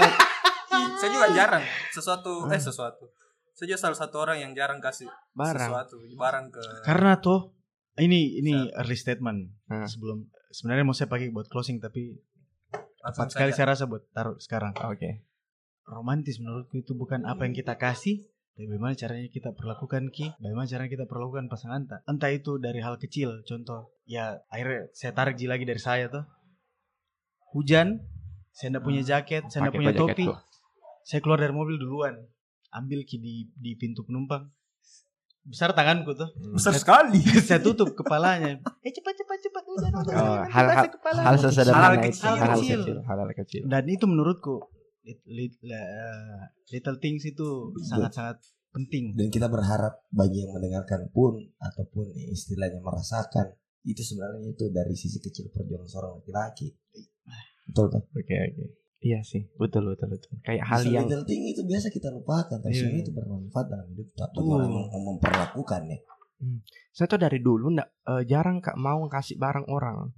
saya juga jarang sesuatu eh sesuatu. Saya juga salah satu orang yang jarang kasih barang. sesuatu barang ke karena tuh ini ini early statement. Hmm. sebelum sebenarnya mau saya pakai buat closing tapi langsung tepat sekali saya rasa buat taruh sekarang. Oke. Romantis menurutku itu bukan apa yang kita kasih tapi bagaimana caranya kita perlakukan ki bagaimana caranya kita perlakukan pasangan tak entah itu dari hal kecil contoh ya akhirnya saya tarik ji lagi dari saya tuh hujan saya tidak punya jaket saya tidak punya topi saya keluar dari mobil duluan ambil ki di di pintu penumpang besar tanganku tuh. Besar sekali. [LAUGHS] saya tutup kepalanya. Eh cepat cepat cepat udah udah. Oh, hal- basah kepala. hal sesederhana Hal kecil. hal Kecil. kecil hal kecil Dan itu menurutku little things itu sangat-sangat penting. Dan kita berharap bagi yang mendengarkan pun ataupun istilahnya merasakan itu sebenarnya itu dari sisi kecil perjuangan seorang laki-laki. Betul kan? oke oke iya sih betul betul betul kayak hal yang thing itu biasa kita lupakan, tapi Iya. sebenarnya itu bermanfaat dalam hidup kita bagi Betul. orang yang mem- memperlakukannya. saya tuh dari dulu ndak eh, jarang kak mau kasih barang orang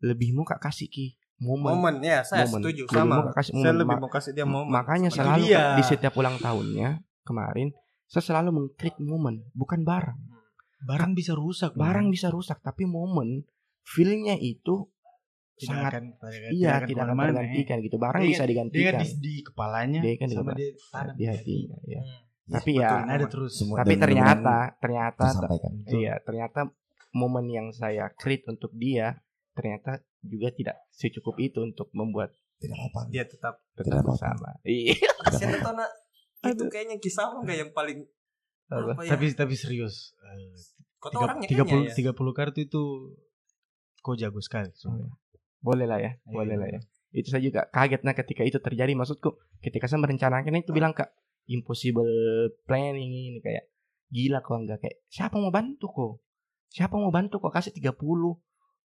lebih mau kak kasih ki momen Momen ya, saya Momen. setuju Lebih sama. mau kak kasih Saya momen. lebih Ma- mau kasih dia momen. makanya Itu selalu dia. di setiap ulang tahunnya kemarin saya selalu mengklik momen bukan barang Barang bisa rusak. barang bisa rusak tapi momen feelnya itu tidak sangat akan tidak, iya akan tidak akan ke mana-mana, ya. tergantikan gitu barang Dia bisa kan- Dia digantikan kan di, di kepalanya Dia kan di sama dia tanam di hatinya ya Hmm. tapi ya ada terus. Semua tapi ternyata ternyata iya ternyata momen yang saya create untuk dia ternyata juga tidak secukup itu untuk membuat Tidak apa-apa. Dia tetap Tidak tetap apa-apa. bersama iya [LAUGHS] itu kayaknya kisah enggak yang paling Apa? apa ya? Tapi tapi serius. eh, Kau tiga- puluh ya? tiga puluh kartu itu kok jago sekali. sumpah. Boleh lah ya Iya. boleh lah ya. Itu saya juga kaget nah ketika itu terjadi maksudku. Ketika saya merencanakan itu bilang kak impossible planning ini kayak gila kok enggak kayak siapa mau bantu kok? Siapa mau bantu kok? Kasih 30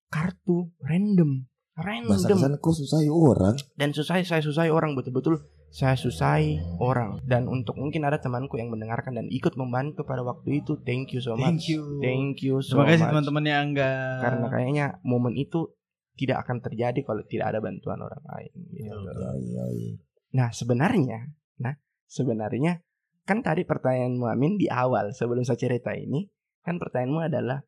kartu random Bahasa random ke sana kok susah ya orang. dan susah saya susah orang betul-betul saya susai orang. Dan untuk mungkin ada temanku yang mendengarkan dan ikut membantu pada waktu itu thank you so much. Thank you. thank you so Terima kasih teman-teman yang enggak karena kayaknya momen itu tidak akan terjadi kalau tidak ada bantuan orang lain gitu. Betul. Yoi, yoi. Nah sebenarnya, nah sebenarnya kan tadi pertanyaanmu Amin di awal sebelum saya cerita ini kan pertanyaanmu adalah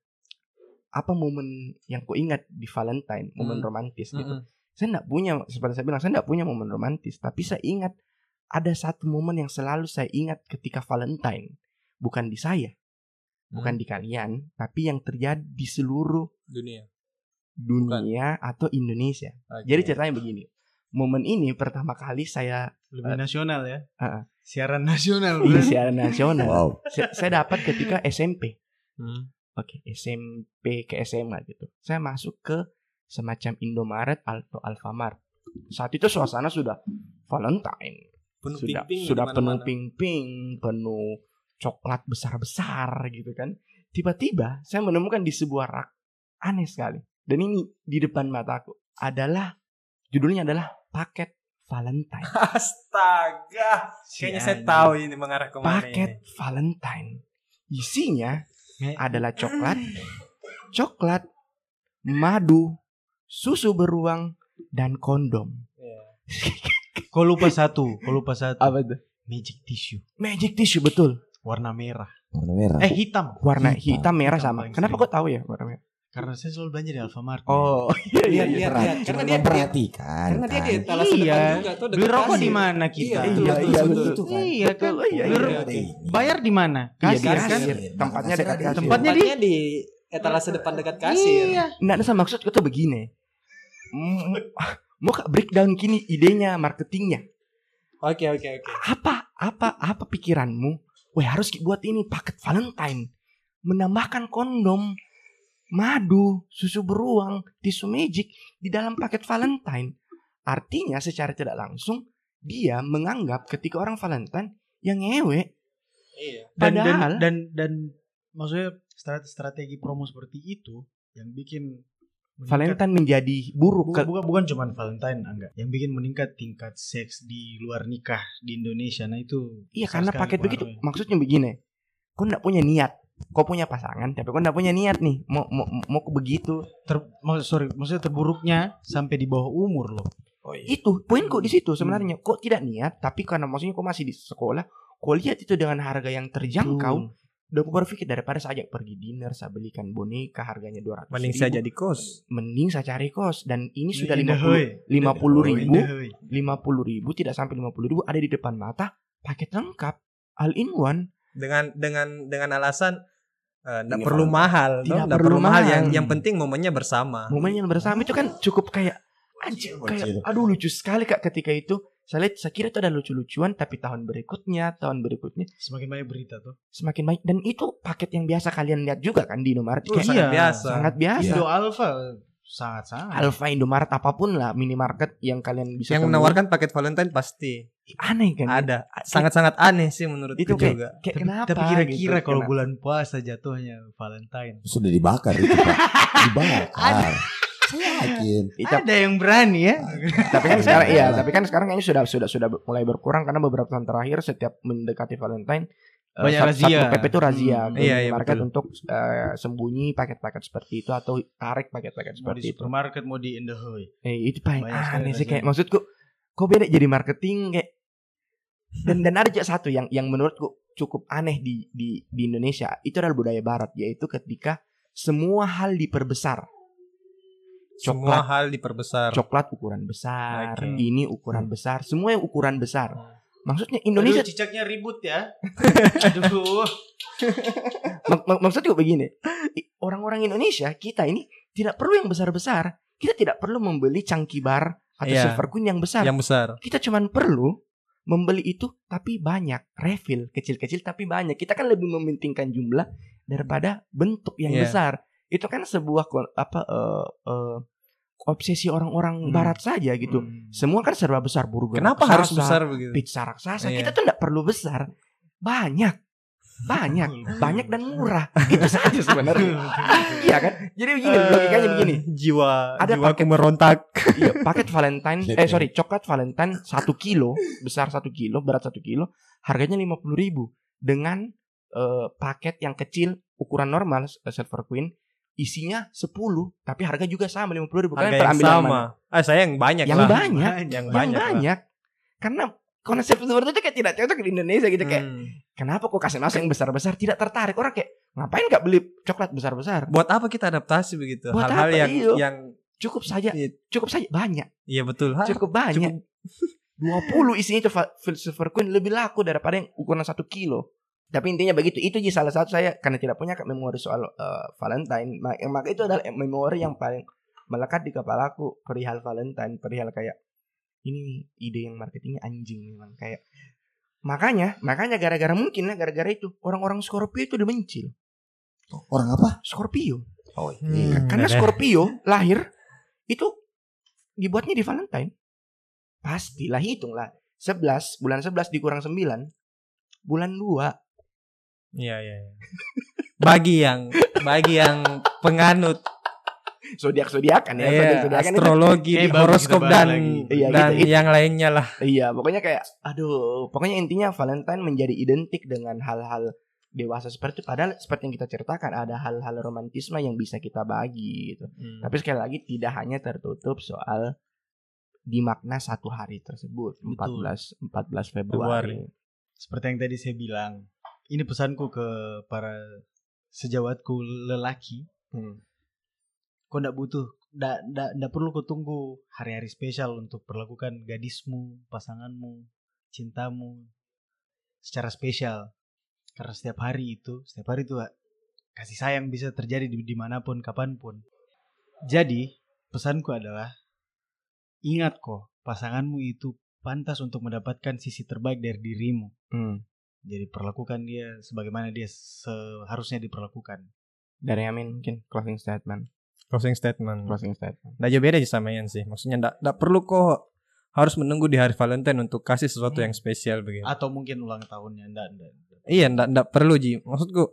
apa momen yang ku ingat di Valentine, momen Hmm. romantis gitu. Mm-mm. Saya tidak punya, seperti saya bilang, saya tidak punya momen romantis, tapi saya ingat ada satu momen yang selalu saya ingat ketika Valentine, bukan di saya, bukan di kalian, tapi yang terjadi di seluruh dunia. Dunia atau Indonesia. Oke. Jadi ceritanya begini. Momen ini pertama kali saya lebih nasional ya. Heeh. Siaran nasional. bro. siaran nasional. Wow. Saya, saya dapat ketika SMP. Hmm. Oke, SMP ke SMA gitu. Saya masuk ke semacam Indomaret atau Alfamart. Saat itu suasana sudah Valentine. Penuh sudah ping-ping sudah di penuh ping-ping, penuh coklat besar-besar gitu kan. Tiba-tiba saya menemukan di sebuah rak aneh sekali. Dan ini di depan mataku adalah judulnya adalah paket Valentine. [LAUGHS] Astaga. Si Kayaknya saya tahu ini mengarah ke mana Paket Valentine. Isinya Me- adalah [CLEARS THROAT] coklat, coklat, madu, susu beruang, dan kondom. Kau lupa satu, kau lupa satu. Apa itu? Magic tissue Magic tissue betul. warna merah. Warna merah. Eh hitam. Warna Hitam. hitam, merah Hitam sama. Kenapa kok tahu ya warna merah? Karena saya selalu belanja di Alfamart. Oh, [LAUGHS] iya iya iya. lihat. Karena dia memperhatikan. karena dia di kan. etalase Iya. depan juga tuh Beli dekat rokok di mana kita? Iya, betul, Iya, betul, iya, betul. betul. Iya kan. Betul, iya, iya. Ada ini. Bayar di mana? Iya, Kasir kan? Tempatnya dekat kasir. Tempatnya di di etalase depan dekat kasir. Iya. Nggak ada sama maksudku tuh begini. Mau kak breakdown kini idenya, marketingnya. Oke oke oke. Apa apa apa pikiranmu? Wah harus buat ini paket Valentine. Menambahkan kondom, madu, susu beruang, tisu magic di dalam paket Valentine. Artinya secara tidak langsung dia menganggap ketika orang Valentine yang ngewe. Iya. Dan, dan Padahal dan dan maksudnya strate- strategi promo seperti itu yang bikin meningkat- Valentine menjadi buruk. bukan Ke- bukan, bukan cuma Valentine enggak yang bikin meningkat tingkat seks di luar nikah di Indonesia nah itu Iya karena paket begitu maksudnya begini. Kau nggak punya niat. Kau punya pasangan tapi kau nggak punya niat nih mau mau mau ke begitu. ter maksud sorry maksudnya terburuknya sampai di bawah umur loh Oh, Itu poinku di situ sebenarnya. Kok tidak niat tapi karena maksudnya kau masih di sekolah, kau lihat itu dengan harga yang terjangkau. Udah aku berpikir daripada saya ajak pergi dinner, saya belikan boneka harganya 200 Mending ribu. saya jadi kos. Mending saya cari kos dan ini sudah Indah, 50 hoi. 50 ribu, hoi. 50 ribu tidak sampai 50 ribu ada di depan mata, paket lengkap, all in one. dengan dengan dengan alasan eh, nggak perlu mahal, Tidak nggak perlu perlu mahal. Yang mahal. yang penting momennya bersama. Momen yang bersama itu kan cukup kayak anjir kayak aduh lucu sekali kak ketika itu saya lihat saya kira itu ada lucu-lucuan tapi tahun berikutnya tahun berikutnya Semakin banyak berita tuh. semakin baik dan itu paket yang biasa kalian lihat juga kan di Indomaret Oh, Kayak sangat iya. biasa. sangat biasa Indo Alfa sangat sangat. Alfa Indomaret apa pun lah minimarket yang kalian bisa Yang temui. menawarkan paket Valentine pasti aneh kan ada. Sangat-sangat aneh sih menurut itu kayak, juga. kayak Tapi, kenapa tapi kira-kira gitu, kalau kenapa? bulan puasa jatuhnya Valentine. Sudah dibakar itu Pak. [LAUGHS] Dibakar. Saya yakin. Ada yang berani ya. tapi kan sekarang iya tapi kan sekarang kayaknya sudah sudah sudah mulai berkurang karena beberapa tahun terakhir setiap mendekati Valentine Banyak sat- razia. Satpol PP itu razia Hmm, iya, iya, minimarket betul. untuk eh, sembunyi paket-paket seperti itu atau tarik paket-paket seperti di itu. supermarket mau di Indohoy. Eh, itu paling Banyak aneh sih kayak maksudku kok beda jadi marketing kayak dan dan ada juga satu yang yang menurutku cukup aneh di di di Indonesia itu adalah budaya barat yaitu ketika semua hal diperbesar. Semua Coklat hal diperbesar. coklat ukuran besar, Oke. ini ukuran besar, semua yang ukuran besar. Maksudnya Indonesia Indonesia cicaknya ribut ya. [LAUGHS] Aduh. mak- mak- maksudnya begini, orang-orang Indonesia kita ini tidak perlu yang besar-besar. Kita tidak perlu membeli cangki bar atau Iya. silver queen yang besar. Yang besar. Kita cuman perlu membeli itu tapi banyak, refill kecil-kecil tapi banyak. Kita kan lebih mementingkan jumlah daripada bentuk yang Iya. besar. Itu kan sebuah apa eh, eh, obsesi orang-orang Hmm. barat saja gitu. Hmm. Semua kan serba besar burger. Kenapa raksasa, harus besar begitu? Pizza raksasa. Iya. Kita tuh tidak perlu besar. Banyak. Banyak, [LAUGHS] banyak dan murah. [LAUGHS] Itu saja sebenarnya. [LAUGHS] iya kan? Jadi begini, logikanya begini. Jiwa Ada jiwaku paket- merontak. Iya, paket Valentine, eh sorry, coklat Valentine satu kilo, besar satu kilo, berat satu kilo, harganya lima puluh ribu. Dengan eh, paket yang kecil, ukuran normal, eh, Silver Queen, isinya 10 tapi harga juga sama lima puluh ribu. Harga Kalian yang sama. mana? Ah, saya yang banyak Yang lah. banyak, Yang yang banyak. lah. Karena konsep seperti itu kayak tidak cocok di Indonesia gitu kayak Hmm. kenapa kok kasih masuk yang besar-besar tidak tertarik orang kayak ngapain nggak beli coklat besar-besar Buat apa kita adaptasi begitu? Buat Hal-hal yang Iya. yang cukup saja Iya. cukup saja banyak iya betul. Hah, cukup banyak 20 [LAUGHS] isinya itu Silver Queen lebih laku daripada yang ukuran satu kilo tapi intinya begitu itu jadi salah satu saya karena tidak punya memori soal eh, Valentine maka itu adalah memori yang paling melekat di kepalaku perihal Valentine perihal kayak ini ide yang marketingnya anjing memang kayak makanya makanya gara-gara mungkin ya gara-gara itu orang-orang Scorpio itu udah mencil Orang apa? Scorpio Oh, Hmm. karena Deh. Scorpio lahir itu dibuatnya di Valentine. Pastilah hitung lah. 11 bulan 11 dikurang 9 bulan 2 Iya, iya. iya. Bagi yang bagi yang penganut zodiak zodiakan ya iya, zodiak zodiakan itu astrologi, bagus, horoskop bahas dan lagi. Iya, dan gitu. yang lainnya lah. iya pokoknya kayak aduh pokoknya intinya Valentine menjadi identik dengan hal-hal dewasa seperti itu padahal seperti yang kita ceritakan ada hal-hal romantisme yang bisa kita bagi gitu Hmm. tapi sekali lagi tidak hanya tertutup soal di makna satu hari tersebut Betul. 14 14 Februari. Seperti yang tadi saya bilang, ini pesanku ke para sejawatku lelaki. Hmm. Kau ndak butuh, ndak ndak ndak perlu kau tunggu hari-hari spesial untuk perlakukan gadismu, pasanganmu, cintamu secara spesial. Karena setiap hari itu, setiap hari itu kasih sayang bisa terjadi di di mana pun, kapan pun. Jadi pesanku adalah ingat kok pasanganmu itu pantas untuk mendapatkan sisi terbaik dari dirimu. Hmm. Jadi perlakukan dia sebagaimana dia seharusnya diperlakukan. Dari Amin mungkin closing statement. Closing statement. Closing statement. Nggak jauh beda sih sama Ian sih. Maksudnya nggak nggak perlu kok harus menunggu di hari Valentine untuk kasih sesuatu yang spesial begitu. Atau mungkin ulang tahunnya enggak enggak. enggak. Iya, nggak nggak perlu Ji. Maksudku,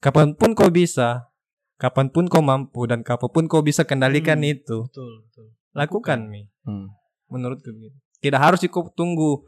kapan pun kau bisa, kapan pun kau mampu dan kapan pun kau bisa kendalikan Hmm. itu, Betul, betul. lakukan mi. Hmm. Menurutku begitu. Tidak harus kau tunggu,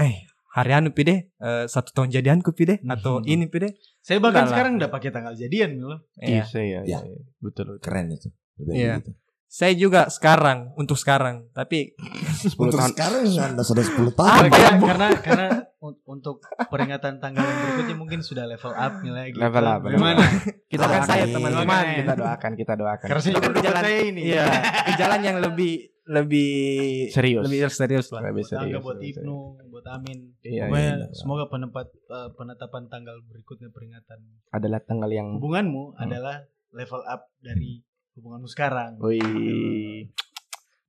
eh hari anu pide, eh, satu tahun jadianku pide, atau Hmm. ini pide. Saya bahkan sekarang udah pakai tanggal jadian Milo. Iya. Iya, iya, Ya. iya. Betul, betul. Keren itu. Iya. gitu. Saya juga sekarang untuk sekarang, tapi 10 Untuk tahun. sekarang Anda sudah 10 Karena, tahun. karena, karena karena un- untuk peringatan tanggal yang berikutnya mungkin sudah level up nih lagi. Level up, level Gimana? Kita Doakan kan saya teman-teman, kita doakan, kita doakan. Karena saya juga jalan- ini. iya ke jalan yang lebih lebih Serius. lebih serius lah. Lebih serius. buat lebih Ibnu, buat Amin. Iya, Pokoknya iya. semoga penempat eh, penetapan tanggal berikutnya peringatan Adalah tanggal yang hubunganmu Hmm. adalah level up dari hubunganmu sekarang. Wih.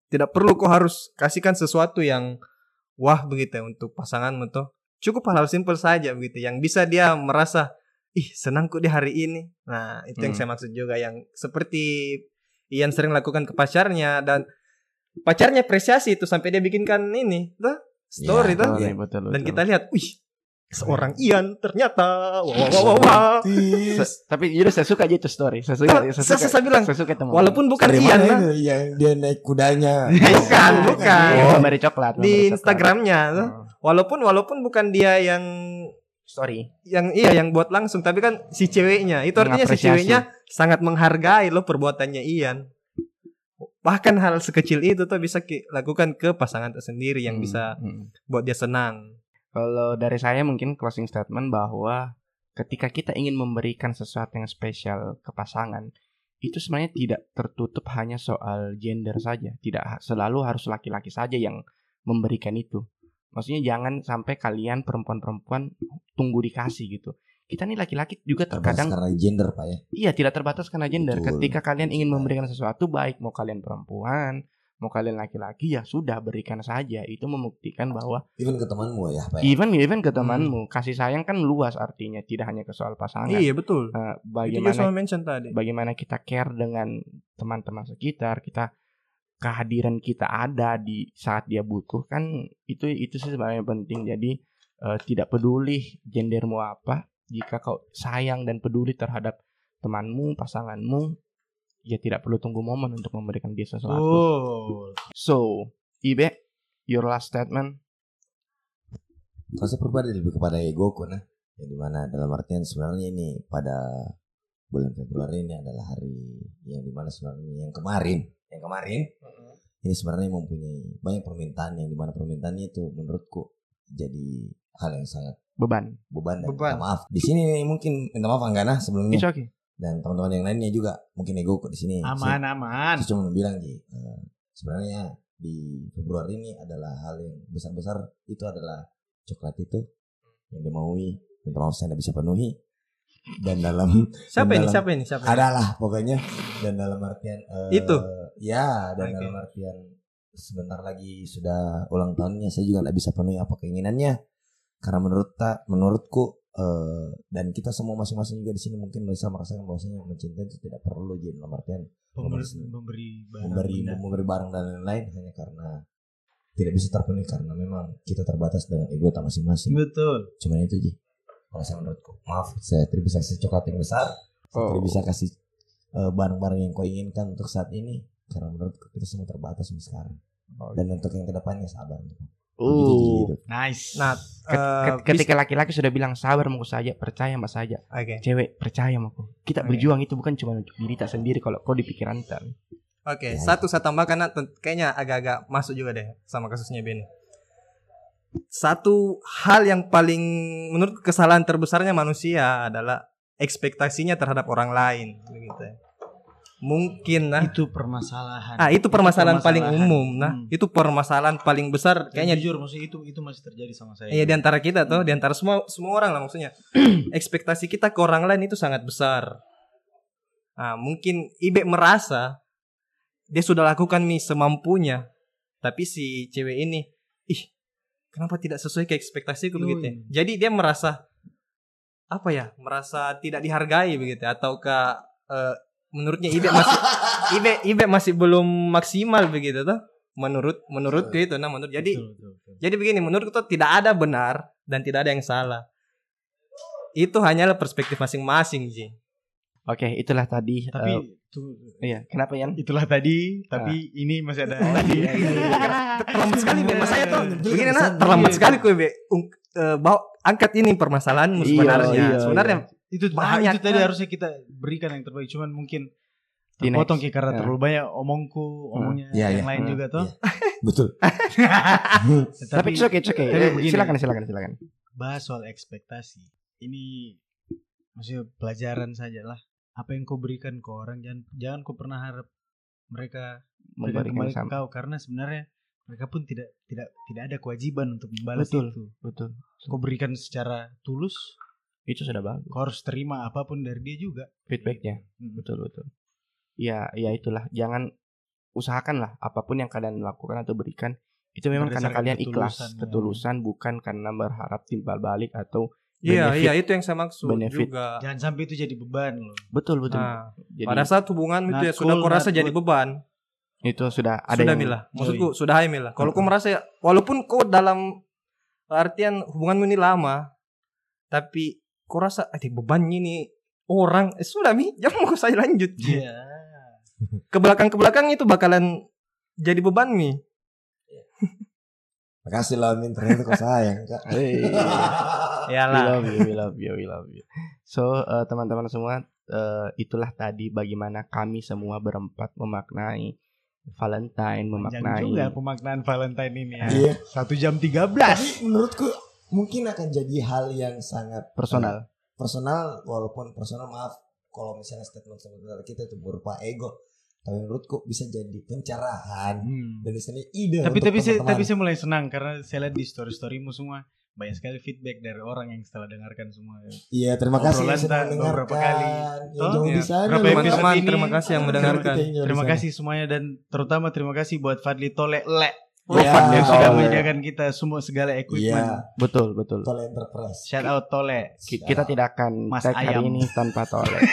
Tidak perlu kau harus kasihkan sesuatu yang wah begitu ya untuk pasanganmu tuh cukup hal-hal simpel saja begitu yang bisa dia merasa ih senangku di hari ini nah itu yang Hmm. saya maksud juga yang seperti Ian sering lakukan ke pacarnya dan pacarnya apresiasi itu sampai dia bikinkan ini tuh story Iya, tuh Betul, Iya. betul, dan betul. kita lihat wih seorang Ian ternyata wah wah wah, wah, wah. Se- tapi jujur saya suka aja itu story. Saya suka, saya saya, suka, saya bilang saya suka momen. walaupun bukan Dari Ian lah itu yang dia naik kudanya? bukan bukan Oh, memberi coklat. di. Instagramnya tuh. Oh, walaupun walaupun bukan dia yang story. yang iya yang buat langsung tapi kan si ceweknya itu artinya si ceweknya sangat menghargai loh perbuatannya Ian bahkan hal sekecil itu tuh bisa lakukan ke pasangan tersendiri yang Hmm, bisa hmm. buat dia senang Kalau dari saya mungkin closing statement bahwa ketika kita ingin memberikan sesuatu yang spesial ke pasangan, itu sebenarnya tidak tertutup hanya soal gender saja. Tidak selalu harus laki-laki saja yang memberikan itu. Maksudnya jangan sampai kalian perempuan-perempuan tunggu dikasih gitu. Kita nih laki-laki juga Terbatas terkadang karena gender pak ya. Iya, tidak terbatas karena gender. Betul. Ketika kalian ingin memberikan sesuatu baik mau kalian perempuan, mau kalian laki-laki ya sudah berikan saja. Itu membuktikan bahwa Even ke temanmu ya pak ya. even even ke temanmu, kasih sayang kan luas artinya, tidak hanya ke soal pasangan. iya betul itu bagaimana mention tadi bagaimana kita care dengan teman-teman sekitar, kita kehadiran kita ada di saat dia butuh kan itu itu sih sebenarnya penting. Jadi eh, tidak peduli gendermu apa, jika kau sayang dan peduli terhadap temanmu, pasanganmu, ya tidak perlu tunggu momen untuk memberikan dia sesuatu. Oh, So, Ibe, your last statement. Saya pribadi lebih kepada egoku nah. Yang di mana dalam artian sebenarnya ini pada bulan Februari ini adalah hari yang di mana sebenarnya yang kemarin, yang kemarin ini sebenarnya mempunyai banyak permintaan yang di mana permintaannya itu menurutku jadi hal yang sangat Beban. beban dan Beban. minta maaf. Di sini mungkin minta maaf Anggana sebelumnya It's okay. dan teman-teman yang lainnya juga mungkin egoku di sini. aman aman. Saya cuma bilang Ji, eh, sebenarnya di Februari ini adalah hal yang besar-besar itu adalah coklat itu yang dimaui minta maaf saya tidak bisa penuhi dan dalam [LAUGHS] siapa ini dalam- siapa ini siapa ini? adalah pokoknya dan dalam artian eh, Itu? ya dan Oke. dalam artian sebentar lagi sudah ulang tahunnya saya juga tidak bisa penuhi apa keinginannya karena menurut tak menurutku eh, dan kita semua masing-masing juga di sini mungkin bisa merasakan bahwasanya mencintai itu tidak perlu jadi dalam artian Memberi, Memberi- memberi barang memberi benda. memberi barang dan lain-lain hanya karena tidak bisa terpenuhi karena memang kita terbatas dengan ego kita masing-masing. Betul. Cuman itu Ji. Kalau saya menurutku, maaf saya tidak bisa kasih coklat yang besar, saya Oh. tidak bisa kasih eh, barang-barang yang kau inginkan untuk saat ini karena menurutku kita semua terbatas sampai sekarang. Oh. Dan untuk yang ke depannya sabar. Uh. Gitu. Nice. nah ket- ketika laki-laki sudah bilang sabar mau saja, percaya sama saja. oke Cewek percaya sama aku. Kita Oke. berjuang itu bukan cuma untuk diri kita sendiri kalau kau di pikiran. Oke, Ya. satu saya tambahkan Nat, tent- kayaknya agak-agak masuk juga deh sama kasusnya Benny. Satu hal yang paling menurut kesalahan terbesarnya manusia adalah ekspektasinya terhadap orang lain, begitu ya. Mungkin nah, itu permasalahan. ah itu permasalahan paling permasalahan. umum, nah Hmm. itu permasalahan paling besar kayaknya jujur maksudnya itu itu masih terjadi sama saya. Iya di antara kita tuh, di antara semua semua orang lah maksudnya. [CLEARS THROAT] Ekspektasi kita ke orang lain itu sangat besar. Nah, mungkin Ibe merasa dia sudah lakukan nih semampunya, tapi si cewek ini, ih, kenapa tidak sesuai ke ekspektasiku begitu? ya? Jadi dia merasa apa ya? Merasa tidak dihargai begitu atau ke menurutnya Ibe masih [LAUGHS] Ibe Ibe masih belum maksimal begitu tuh. Menurut menurutku itu nah menurut jadi Betul, betul, betul. jadi begini, menurutku tuh tidak ada benar dan tidak ada yang salah. Itu hanyalah perspektif masing-masing, Ji. Oke, itulah tadi. Tapi eh, tuh, iya, kenapa Yan? itulah tadi, tapi ini masih ada Tadi. terlambat sekali, Be. Mas saya tuh begini nah, Iya. terlambat sekali kue, Be. Eh, bawa angkat ini permasalahanmu Iya, sebenarnya. iya, sebenarnya itu [LAUGHS] Banyak, itu tadi kan? harusnya kita berikan yang terbaik cuman mungkin terpotong. Ki, karena Ya. terlalu banyak omongku omongnya Iya, yang iya. lain Hmm. juga tuh Betul. [LAUGHS] Tapi it's okay, it's okay. tapi Eh, begini. silakan, silakan, silakan. bahas soal ekspektasi ini maksudnya pelajaran saja lah apa yang kau berikan ke orang jangan jangan kau pernah harap mereka berikan Memberikan kembali ke kau karena sebenarnya mereka pun tidak tidak tidak ada kewajiban untuk membalas Betul. itu Betul. kau berikan secara tulus Itu sudah bagus. kau harus terima apa pun dari dia juga Feedbacknya. Hmm. Betul, betul. Ya, ya itulah. Jangan usahakanlah apa pun yang kalian lakukan atau berikan itu memang karena kalian ikhlas, ketulusan, ya. ketulusan bukan karena berharap timbal balik atau Iya, benefit. iya itu yang saya maksud Benefit. juga. Jangan sampai itu jadi beban loh. betul betul. Nah, Jadi pada saat hubungan itu ya sudah kau rasa jadi good. beban. itu sudah ada sudah yang Mila. Maksudku sudah hai Mila. Kalau kau merasa ya, walaupun kau dalam artian hubunganmu ini lama, tapi kau rasa ada beban ini orang, eh, sudah mi, jangan [LAUGHS] mau saya lanjut. Iya. [LAUGHS] Ke belakang ke belakang itu bakalan jadi beban mi. [LAUGHS] Makasih lah Min ternyata kau sayang kak. Hey. We Iyalah. love you, we love you, we love you. So eh, teman-teman semua, eh, itulah tadi bagaimana kami semua berempat memaknai Valentine, Panjang memaknai. juga pemaknaan Valentine ini ya. Iya. Satu jam 13. Tapi menurutku mungkin akan jadi hal yang sangat Personal. personal walaupun personal maaf kalau misalnya statement sebenarnya kita itu berupa ego tapi menurutku bisa jadi pencerahan Hmm. dan misalnya ide Tapi untuk tapi saya teman-teman. tapi saya mulai senang karena saya lihat di story storymu semua banyak sekali feedback dari orang yang setelah dengarkan semua. iya terima kasih Obrolan yang sudah mendengarkan kali. sana Berapa episode Teman-teman, ini? terima kasih yang mendengarkan. Terima kasih semuanya dan terutama terima kasih buat Fadli Tole Le Iya. yang sudah Tole. menyediakan kita semua segala equipment. Betul, betul. Tol Enterprise Shout out Tole. Ki- Kita tidak akan Mas tag hari ini tanpa tole. [LAUGHS]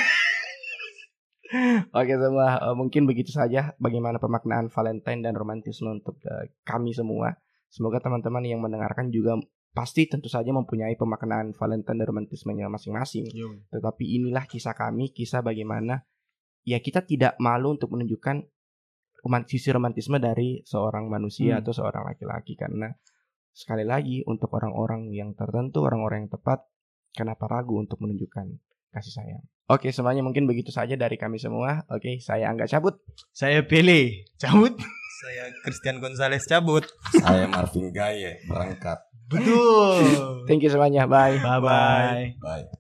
Oke semua, eh, mungkin begitu saja bagaimana pemaknaan Valentine dan romantisme untuk eh, kami semua. Semoga teman-teman yang mendengarkan juga pasti tentu saja mempunyai pemaknaan Valentine dan romantismenya masing-masing. Yo. Tetapi inilah kisah kami, kisah bagaimana ya kita tidak malu untuk menunjukkan roman- sisi romantisme dari seorang manusia Hmm. atau seorang laki-laki karena sekali lagi untuk orang-orang yang tertentu, orang-orang yang tepat, kenapa ragu untuk menunjukkan kasih sayang? Oke, semuanya mungkin begitu saja dari kami semua. Oke, saya Angga cabut. Saya Pele. Cabut. Saya Christian Gonzalez cabut. saya Marvin Gaye berangkat Betul. [LAUGHS] Thank you semuanya. Bye. Bye bye. bye